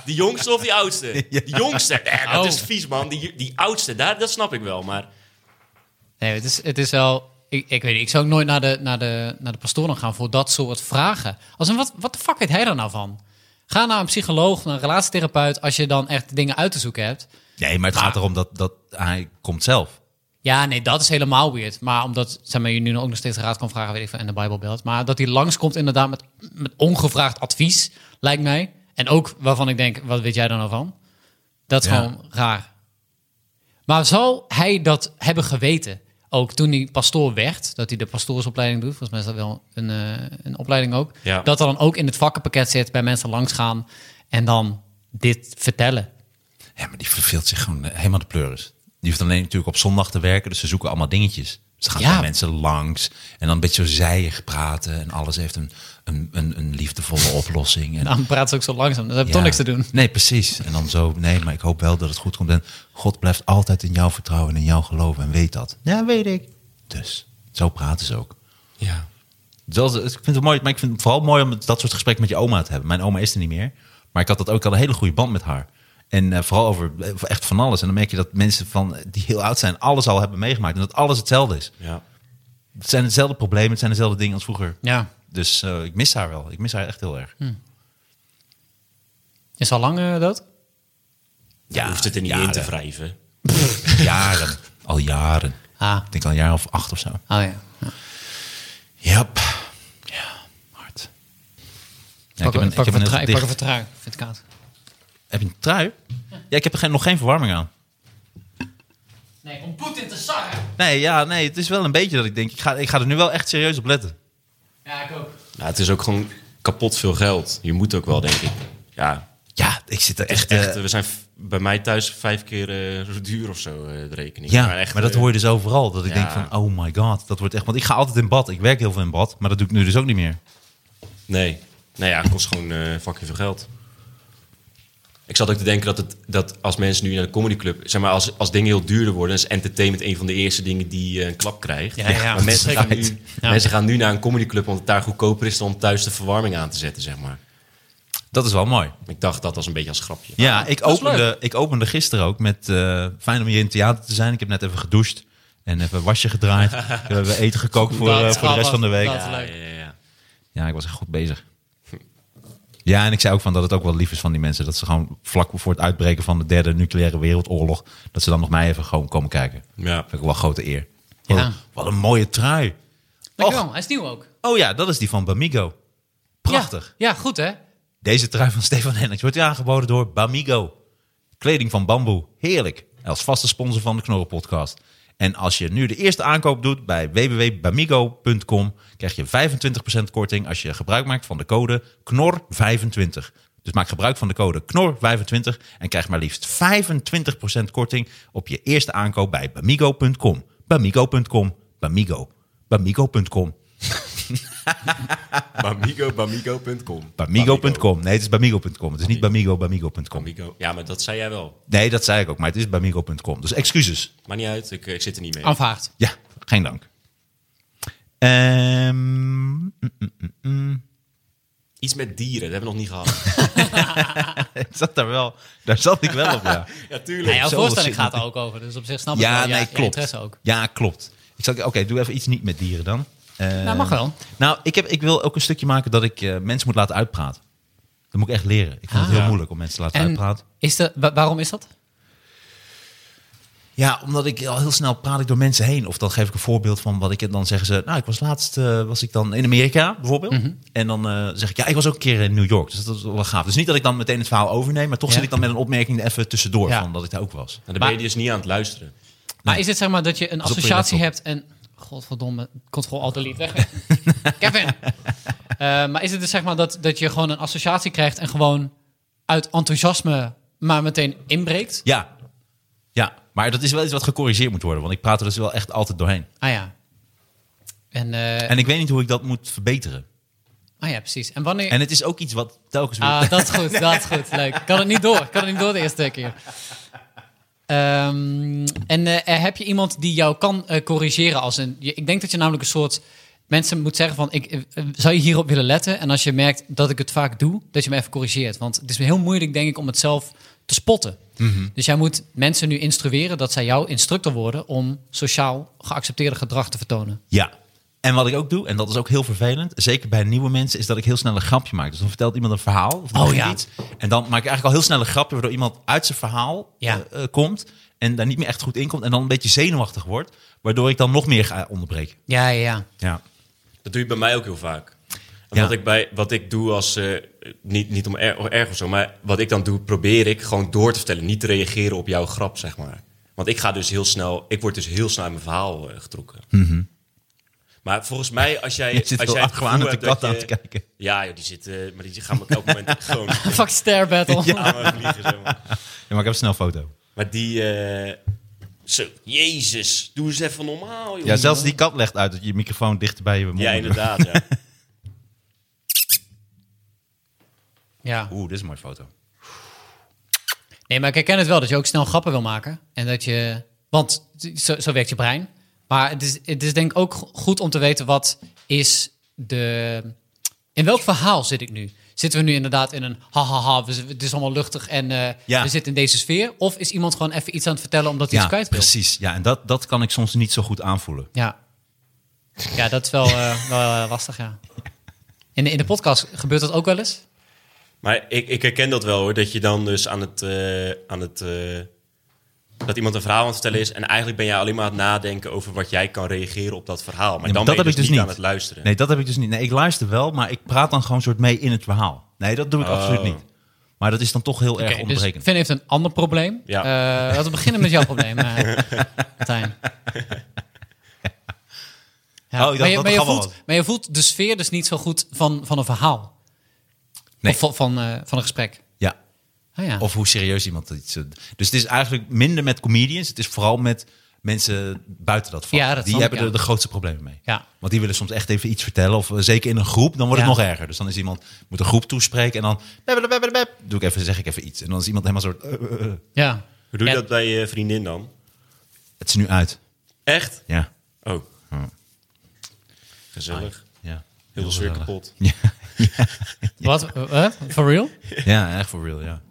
Die jongste of die oudste? Die jongste. Dat Oh. is vies, man. Die, die oudste, daar, dat snap ik wel. Maar Nee, het is, het is wel... Ik, ik weet niet, ik zou ook nooit naar de, naar, de, naar de pastoor dan gaan voor dat soort vragen. Als een, wat, wat de fuck weet hij er nou van? Ga naar een psycholoog, naar een relatietherapeut... als je dan echt dingen uit te zoeken hebt. Nee, maar het gaat erom dat, dat hij komt zelf. Ja, nee, dat is helemaal weird. Maar omdat zeg maar, je nu ook nog steeds raad kan vragen, weet ik van, en de Bijbelbeeld. Maar dat hij langskomt inderdaad met, met ongevraagd advies, lijkt mij. En ook waarvan ik denk, wat weet jij er nou van? Dat is Ja. gewoon raar. Maar zou hij dat hebben geweten? Ook toen hij pastoor werd, dat hij de pastoorsopleiding doet. Volgens mij is dat wel een, eh, een opleiding ook. Ja. Dat er dan ook in het vakkenpakket zit bij mensen langs gaan. En dan dit vertellen. Ja, maar die verveelt zich gewoon eh, helemaal de pleuris. Die hoeft alleen natuurlijk op zondag te werken, dus ze zoeken allemaal dingetjes. Ze gaan Ja. mensen langs en dan een beetje zo zijig praten en alles heeft een, een, een, een liefdevolle oplossing. En, Dan praat ze ook zo langzaam. Dan heb je toch Ja. niks te doen. Nee, precies. En dan zo, nee, maar ik hoop wel dat het goed komt. En God blijft altijd in jou vertrouwen en in jou geloven en weet dat. Ja, weet ik. Dus, zo praten ze ook. Ja. Zelfs, ik vind het mooi, maar ik vind het vooral mooi om dat soort gesprekken met je oma te hebben. Mijn oma is er niet meer, maar ik had dat ook al een hele goede band met haar. En eh, vooral over eh, echt van alles. En dan merk je dat mensen van, die heel oud zijn, alles al hebben meegemaakt. En dat alles hetzelfde is. Ja. Het zijn dezelfde problemen, het zijn dezelfde dingen als vroeger. Ja. Dus eh, ik mis haar wel. Ik mis haar echt heel erg. Is al lang eh, dood? Je hoeft het er niet in jaren. te wrijven. Jaren. Al jaren. Ah, Ik denk al een jaar of acht of zo. oh ja. ja. Yep. Ja, hard. Ja, Pak, ik heb een, pak, ik heb een Ik pak trui. Ik vind het koud. Heb je een trui? Ja, ik heb er geen, nog geen verwarming aan. Nee, om Poetin te sarren. Nee, ja, nee, het is wel een beetje dat ik denk, ik ga, ik ga er nu wel echt serieus op letten. Ja, ik ook. Nou, het is ook gewoon kapot veel geld. Je moet ook wel, denk ik. Ja, Ja, ik zit er echt... echt, eh, we zijn bij mij thuis vijf keer zo duur of zo, eh, de rekening. ja, maar, echt, dat eh, hoor je dus overal. Dat ik ja. denk van, oh my god, dat wordt echt... Want ik ga altijd in bad. Ik werk heel veel in bad, maar dat doe ik nu dus ook niet meer. Nee. Nee, ja, het kost gewoon eh fucking veel geld. Ik zat ook te denken dat, het, dat als mensen nu naar de comedyclub... Zeg maar, als, als dingen heel duurder worden... is entertainment een van de eerste dingen die eh, een klap krijgt. Ja, ja, maar mensen gaan, nu, Ja. mensen gaan nu naar een comedyclub... omdat het daar goedkoper is dan om thuis de verwarming aan te zetten, zeg maar. Dat is wel mooi. Ik dacht dat als een beetje als grapje. Ja, ik opende, ik opende gisteren ook met... eh, fijn om hier in het theater te zijn. Ik heb net even gedoucht en even wasje gedraaid. we hebben eten gekookt voor, eh, voor de rest van de week. ja, ja, ja. Ja, ik was echt goed bezig. Ja, en ik zei ook van dat het ook wel lief is van die mensen. Dat ze gewoon vlak voor het uitbreken van de derde nucleaire wereldoorlog... dat ze dan nog mij even gewoon komen kijken. Ja. Vind ik wel een grote eer. Ja. Wat een mooie trui. Dankjewel. Hij is nieuw ook. Oh ja, dat is die van Bamigo. Prachtig. Ja, ja goed hè? Deze trui van Stefan Hendricks wordt aangeboden door Bamigo. Kleding van bamboe. Heerlijk. Als vaste sponsor van de Knorren podcast. En als je nu de eerste aankoop doet bij www.bamigo.com... krijg je 25% korting als je gebruik maakt van de code KNOR25. Dus maak gebruik van de code KNOR25 en krijg maar liefst 25% korting op je eerste aankoop bij bamigo.com. Bamigo.com. Bamigo. Bamigo.com. Bamigo, bamigo.com. Bamigo.com. Nee, het is bamigo.com. Het is niet bamigo, bamigo.com. Bamigo. Ja, maar dat zei jij wel. Nee, dat zei ik ook, maar het is bamigo.com. Dus excuses. Maar niet uit, ik, ik zit er niet mee. Aanvaard. Ja, geen dank. Ehm, mm, mm, mm, mm. Iets met dieren, dat hebben we nog niet gehad. Ik zat daar wel, daar zat ik wel op, ja. ja, tuurlijk. Ja, jouw zo voorstelling gaat er het. ook over. Dus op zich snap ik Ja, wel. nee, Ja, klopt. interesse ook. Ja, klopt. Ik zal, oké, doe even iets niet met dieren dan. Eh, Nou, mag wel. Nou, ik, heb, ik wil ook een stukje maken dat ik eh, mensen moet laten uitpraten. Dat moet ik echt leren. Ik vind het Ah. heel moeilijk om mensen te laten En uitpraten. is de, wa- waarom is dat? Ja, omdat ik al heel snel praat ik door mensen heen. Of dan geef ik een voorbeeld van wat ik dan zeggen ze. Nou, ik was laatst eh, was ik dan in Amerika bijvoorbeeld. Mhm. En dan eh, zeg ik ja, ik was ook een keer in New York. Dus dat is wel gaaf. Dus niet dat ik dan meteen het verhaal overneem, maar toch Ja. zit ik dan met een opmerking er even tussendoor Ja. van dat ik daar ook was. En dan ben je dus niet aan het luisteren. Maar is het zeg maar dat je een je associatie hebt en... Godverdomme, control alt delete. Kevin! Eh, maar is het dus zeg maar dat, dat je gewoon een associatie krijgt en gewoon uit enthousiasme maar meteen inbreekt? Ja, ja. Maar dat is wel iets wat gecorrigeerd moet worden, want ik praat er dus wel echt altijd doorheen. Ah ja. En, eh, En ik weet niet hoe ik dat moet verbeteren. ah ja, precies. En wanneer... En het is ook iets wat telkens weer... Ah, dat is goed, dat is goed. Leuk. Kan het niet door. Kan het niet door de eerste keer. Ehm, en eh, heb je iemand die jou kan eh, corrigeren als een... Ik denk dat je namelijk een soort... Mensen moet zeggen van, ik, eh, zou je hierop willen letten? En als je merkt dat ik het vaak doe, dat je me even corrigeert. Want het is heel moeilijk, denk ik, om het zelf te spotten. Dus jij moet mensen nu instrueren dat zij jouw instructor worden... om sociaal geaccepteerde gedrag te vertonen. Ja. En wat ik ook doe, en dat is ook heel vervelend, zeker bij nieuwe mensen, is dat ik heel snel een grapje maak. Dus dan vertelt iemand een verhaal of Oh, ja. iets. En dan maak ik eigenlijk al heel snel een grapje, waardoor iemand uit zijn verhaal Ja. eh, eh, komt en daar niet meer echt goed in komt en dan een beetje zenuwachtig wordt, waardoor ik dan nog meer ga onderbreken. Ja, ja, ja. Ja. Dat doe je bij mij ook heel vaak. En Ja. wat, ik bij, wat ik doe als, eh, niet, niet om er, erg of zo, maar wat ik dan doe, probeer ik gewoon door te vertellen. Niet te reageren op jouw grap, zeg maar. Want ik ga dus heel snel, ik word dus heel snel uit mijn verhaal getrokken. Maar volgens mij, als jij, Je zit als jij op de kat dat aan te je... kijken. Ja, joh, die zitten, maar die gaan op elk moment gewoon Fuck stare battle. aan me vliegen. Maar. Ja, maar ik heb een snel foto. maar die... eh, zo, jezus, doe eens even normaal, joh. Ja, zelfs die kat legt uit dat je je microfoon dichter bij je mond Ja, moet. inderdaad, ja. Ja. Oeh, dit is een mooie foto. Nee, maar ik herken het wel dat je ook snel grappen wil maken. En dat je. Want zo, zo werkt je brein. Maar het is, het is denk ik ook go- goed om te weten wat is de. In welk verhaal zit ik nu? Zitten we nu inderdaad in een hahaha, we- het is allemaal luchtig en eh, Ja. we zitten in deze sfeer? Of is iemand gewoon even iets aan het vertellen omdat hij Ja, iets kwijt wil? precies. Ja, en dat, dat kan ik soms niet zo goed aanvoelen. Ja. Ja, dat is wel, eh, wel eh, lastig, ja. In de, in de podcast gebeurt dat ook wel eens? Maar ik, ik herken dat wel hoor, dat je dan dus aan het, eh, aan het eh, dat iemand een verhaal aan het vertellen is en eigenlijk ben jij alleen maar aan het nadenken over wat jij kan reageren op dat verhaal. Maar maar dan dat ben je heb dus ik niet dus aan het luisteren. Nee, dat heb ik dus niet. Nee, ik luister wel, maar ik praat dan gewoon soort mee in het verhaal. Nee, dat doe ik Oh. absoluut niet. Maar dat is dan toch heel erg Oké, dus onderbrekend. Finn heeft een ander probleem. Ja. Eh, laten we beginnen met jouw probleem, eh Martijn. Ja, Oh, maar, je, maar, voelt, maar je voelt de sfeer dus niet zo goed van, van een verhaal. Nee. Of van, van, eh, van een gesprek. Ah, ja. Of hoe serieus iemand iets... eh, Dus het is eigenlijk minder met comedians. Het is vooral met mensen buiten dat vak. Ja, dat die hebben ja. er de grootste problemen mee. ja. Want die willen soms echt even iets vertellen. Of eh, zeker in een groep, dan wordt het nog erger. Dus dan is iemand, moet een groep toespreken en dan... Doe ik even, zeg ik even iets. En dan is iemand helemaal soort... eh, ja. Hoe doe je Ja. dat bij je vriendin dan? Het is nu uit. Echt? Ja. Oh. Gezellig. Ja. Heel veel gezellig. kapot. Ja. Wat? For real? ja, echt for real, ja.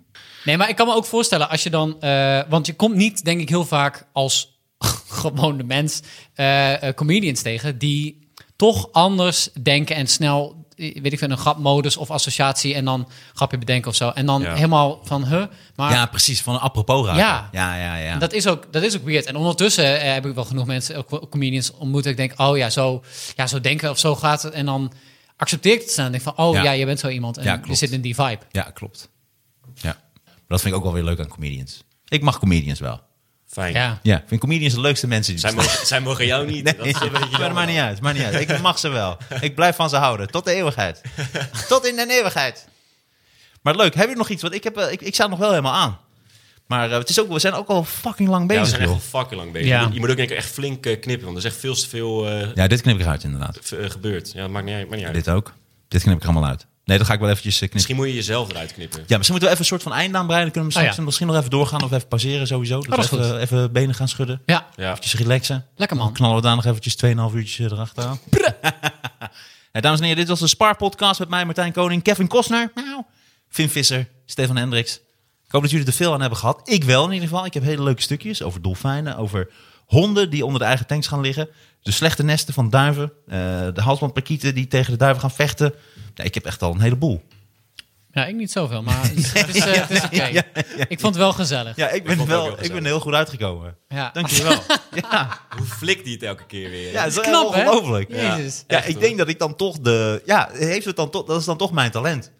Nee, maar ik kan me ook voorstellen als je dan... eh, want je komt niet, denk ik, heel vaak als gewone mens eh, eh, comedians tegen... die toch anders denken en snel, weet ik veel, een grapmodus of associatie... en dan grapje bedenken of zo. En dan Ja. helemaal van, huh? Maar ja, precies. Van een apropos raken. Ja. Ja, ja, ja. Dat is, ook, dat is ook weird. En ondertussen eh, heb ik wel genoeg mensen, comedians ontmoet. Ik denk, oh ja, zo, ja, zo denken of zo gaat het. En dan accepteer ik het staan. En denk van, oh ja, Ja. je bent zo iemand. En je zit in die vibe. Ja, klopt. Ja. Maar dat vind ik ook wel weer leuk aan comedians. Ik mag comedians wel. Fijn. Ja. Ja, ik vind comedians de leukste mensen die Zij, mogen, zij mogen jou niet. Nee, dat is een beetje maar maakt niet uit. Maakt niet uit. Ik mag ze wel. Ik blijf van ze houden. Tot de eeuwigheid. Tot in de eeuwigheid. Maar leuk. Heb je nog iets? Want ik, heb, eh, ik, ik sta nog wel helemaal aan. Maar eh, het is ook, we zijn ook al fucking lang Ja, bezig, we zijn echt al fucking lang bezig. Ja. Je moet- Je moet ook denk ik echt flink eh, knippen, want er is echt veel te veel eh, Ja, dit knip ik eruit inderdaad. gebeurd. Ja, maakt niet, uit- maakt niet uit. Dit ook. Dit knip ik allemaal uit. Nee, dat ga ik wel eventjes eh, knippen. Misschien moet je jezelf eruit knippen. Ja, misschien moeten we even een soort van eind aanbreiden. Dan kunnen we Oh, ja. misschien nog even doorgaan of even pauzeren sowieso. Dat, dat is we even, even benen gaan schudden. Ja, Ja. Eventjes relaxen. lekker Dan man. knallen we daar nog eventjes 2,5 uurtjes erachteraan. ja, dames en heren, dit was de Spar podcast met mij, Martijn Koning, Kevin Kostner, Finn Visser, Stefan Hendricks. Ik hoop dat jullie er veel aan hebben gehad. Ik wel in ieder geval. Ik heb hele leuke stukjes over dolfijnen, over honden die onder de eigen tanks gaan liggen. De slechte nesten van duiven. eh, de halsbandparkieten die tegen de duiven gaan vechten. Nee, ik heb echt al een heleboel. Ja, ik niet zoveel, maar het is, het is, eh, is oké. Ja, Ik vond het wel gezellig. Ja, ik ben, wel, heel ik ben heel goed uitgekomen. Ja. Dankjewel. ja, Hoe flikt die het elke keer weer? ja, dat is Knap, hè? ongelooflijk. Jezus. Ja, ik hoor. denk dat ik dan toch de... Ja, heeft het dan toch, dat is dan toch mijn talent.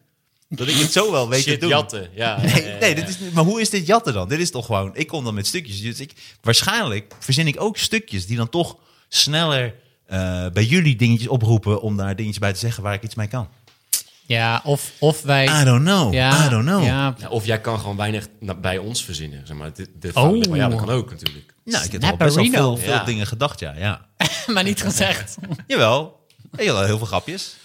Dat ik het zo wel weet te doen. jatten. Ja, Nee, ja, ja, nee dit is, maar hoe is dit jatten dan? Dit is toch gewoon... Ik kom dan met stukjes. Dus ik, waarschijnlijk verzin ik ook stukjes die dan toch sneller eh, bij jullie dingetjes oproepen... om daar dingetjes bij te zeggen waar ik iets mee kan. Ja, of, of wij... I don't know. ja, I don't know. Ja, Ja, of jij kan gewoon weinig bij ons verzinnen. Zeg maar. De, de Oh. Maar ja, dat kan ook natuurlijk. Nou, ik heb best wel veel, veel Ja. dingen gedacht, ja. ja. maar niet gezegd. Jawel. Heel, heel veel grapjes.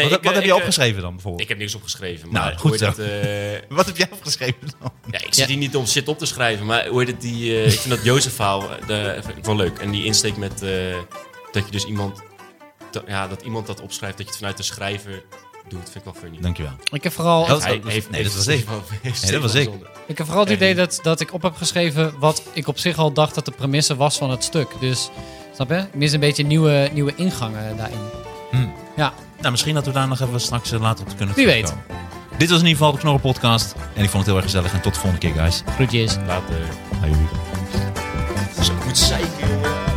Nee, wat ik, wat eh, heb je ik, eh, opgeschreven dan bijvoorbeeld? Ik heb niks opgeschreven. Nou, Maar goed hoe heet zo. dat, eh, Wat heb jij opgeschreven dan? ja, ik zit Ja. hier niet om shit op te schrijven. Maar hoe heet het? Die, eh, ik vind dat Jozef verhaal wel leuk. En die insteek met eh, dat je dus iemand... dat- ja, dat iemand dat opschrijft, dat je het vanuit de schrijver doet. Vind ik wel funny. Dankjewel. Ik heb vooral... Dat- Hij heeft- nee, dat was ik. Nee, dat was ik. Ik heb vooral het idee dat, dat ik op heb geschreven wat ik op zich al dacht dat de premisse was van het stuk. Dus, snap je? Ik mis een beetje nieuwe, nieuwe ingangen daarin. Hmm. Ja, Nou, misschien dat we daar nog even straks eh, later op kunnen Wie weet. Dit was in ieder geval de Knorren podcast. En ik vond het heel erg gezellig. En tot de volgende keer, guys. groetjes. Later. Hoi. Zo goed zeiken, jongen.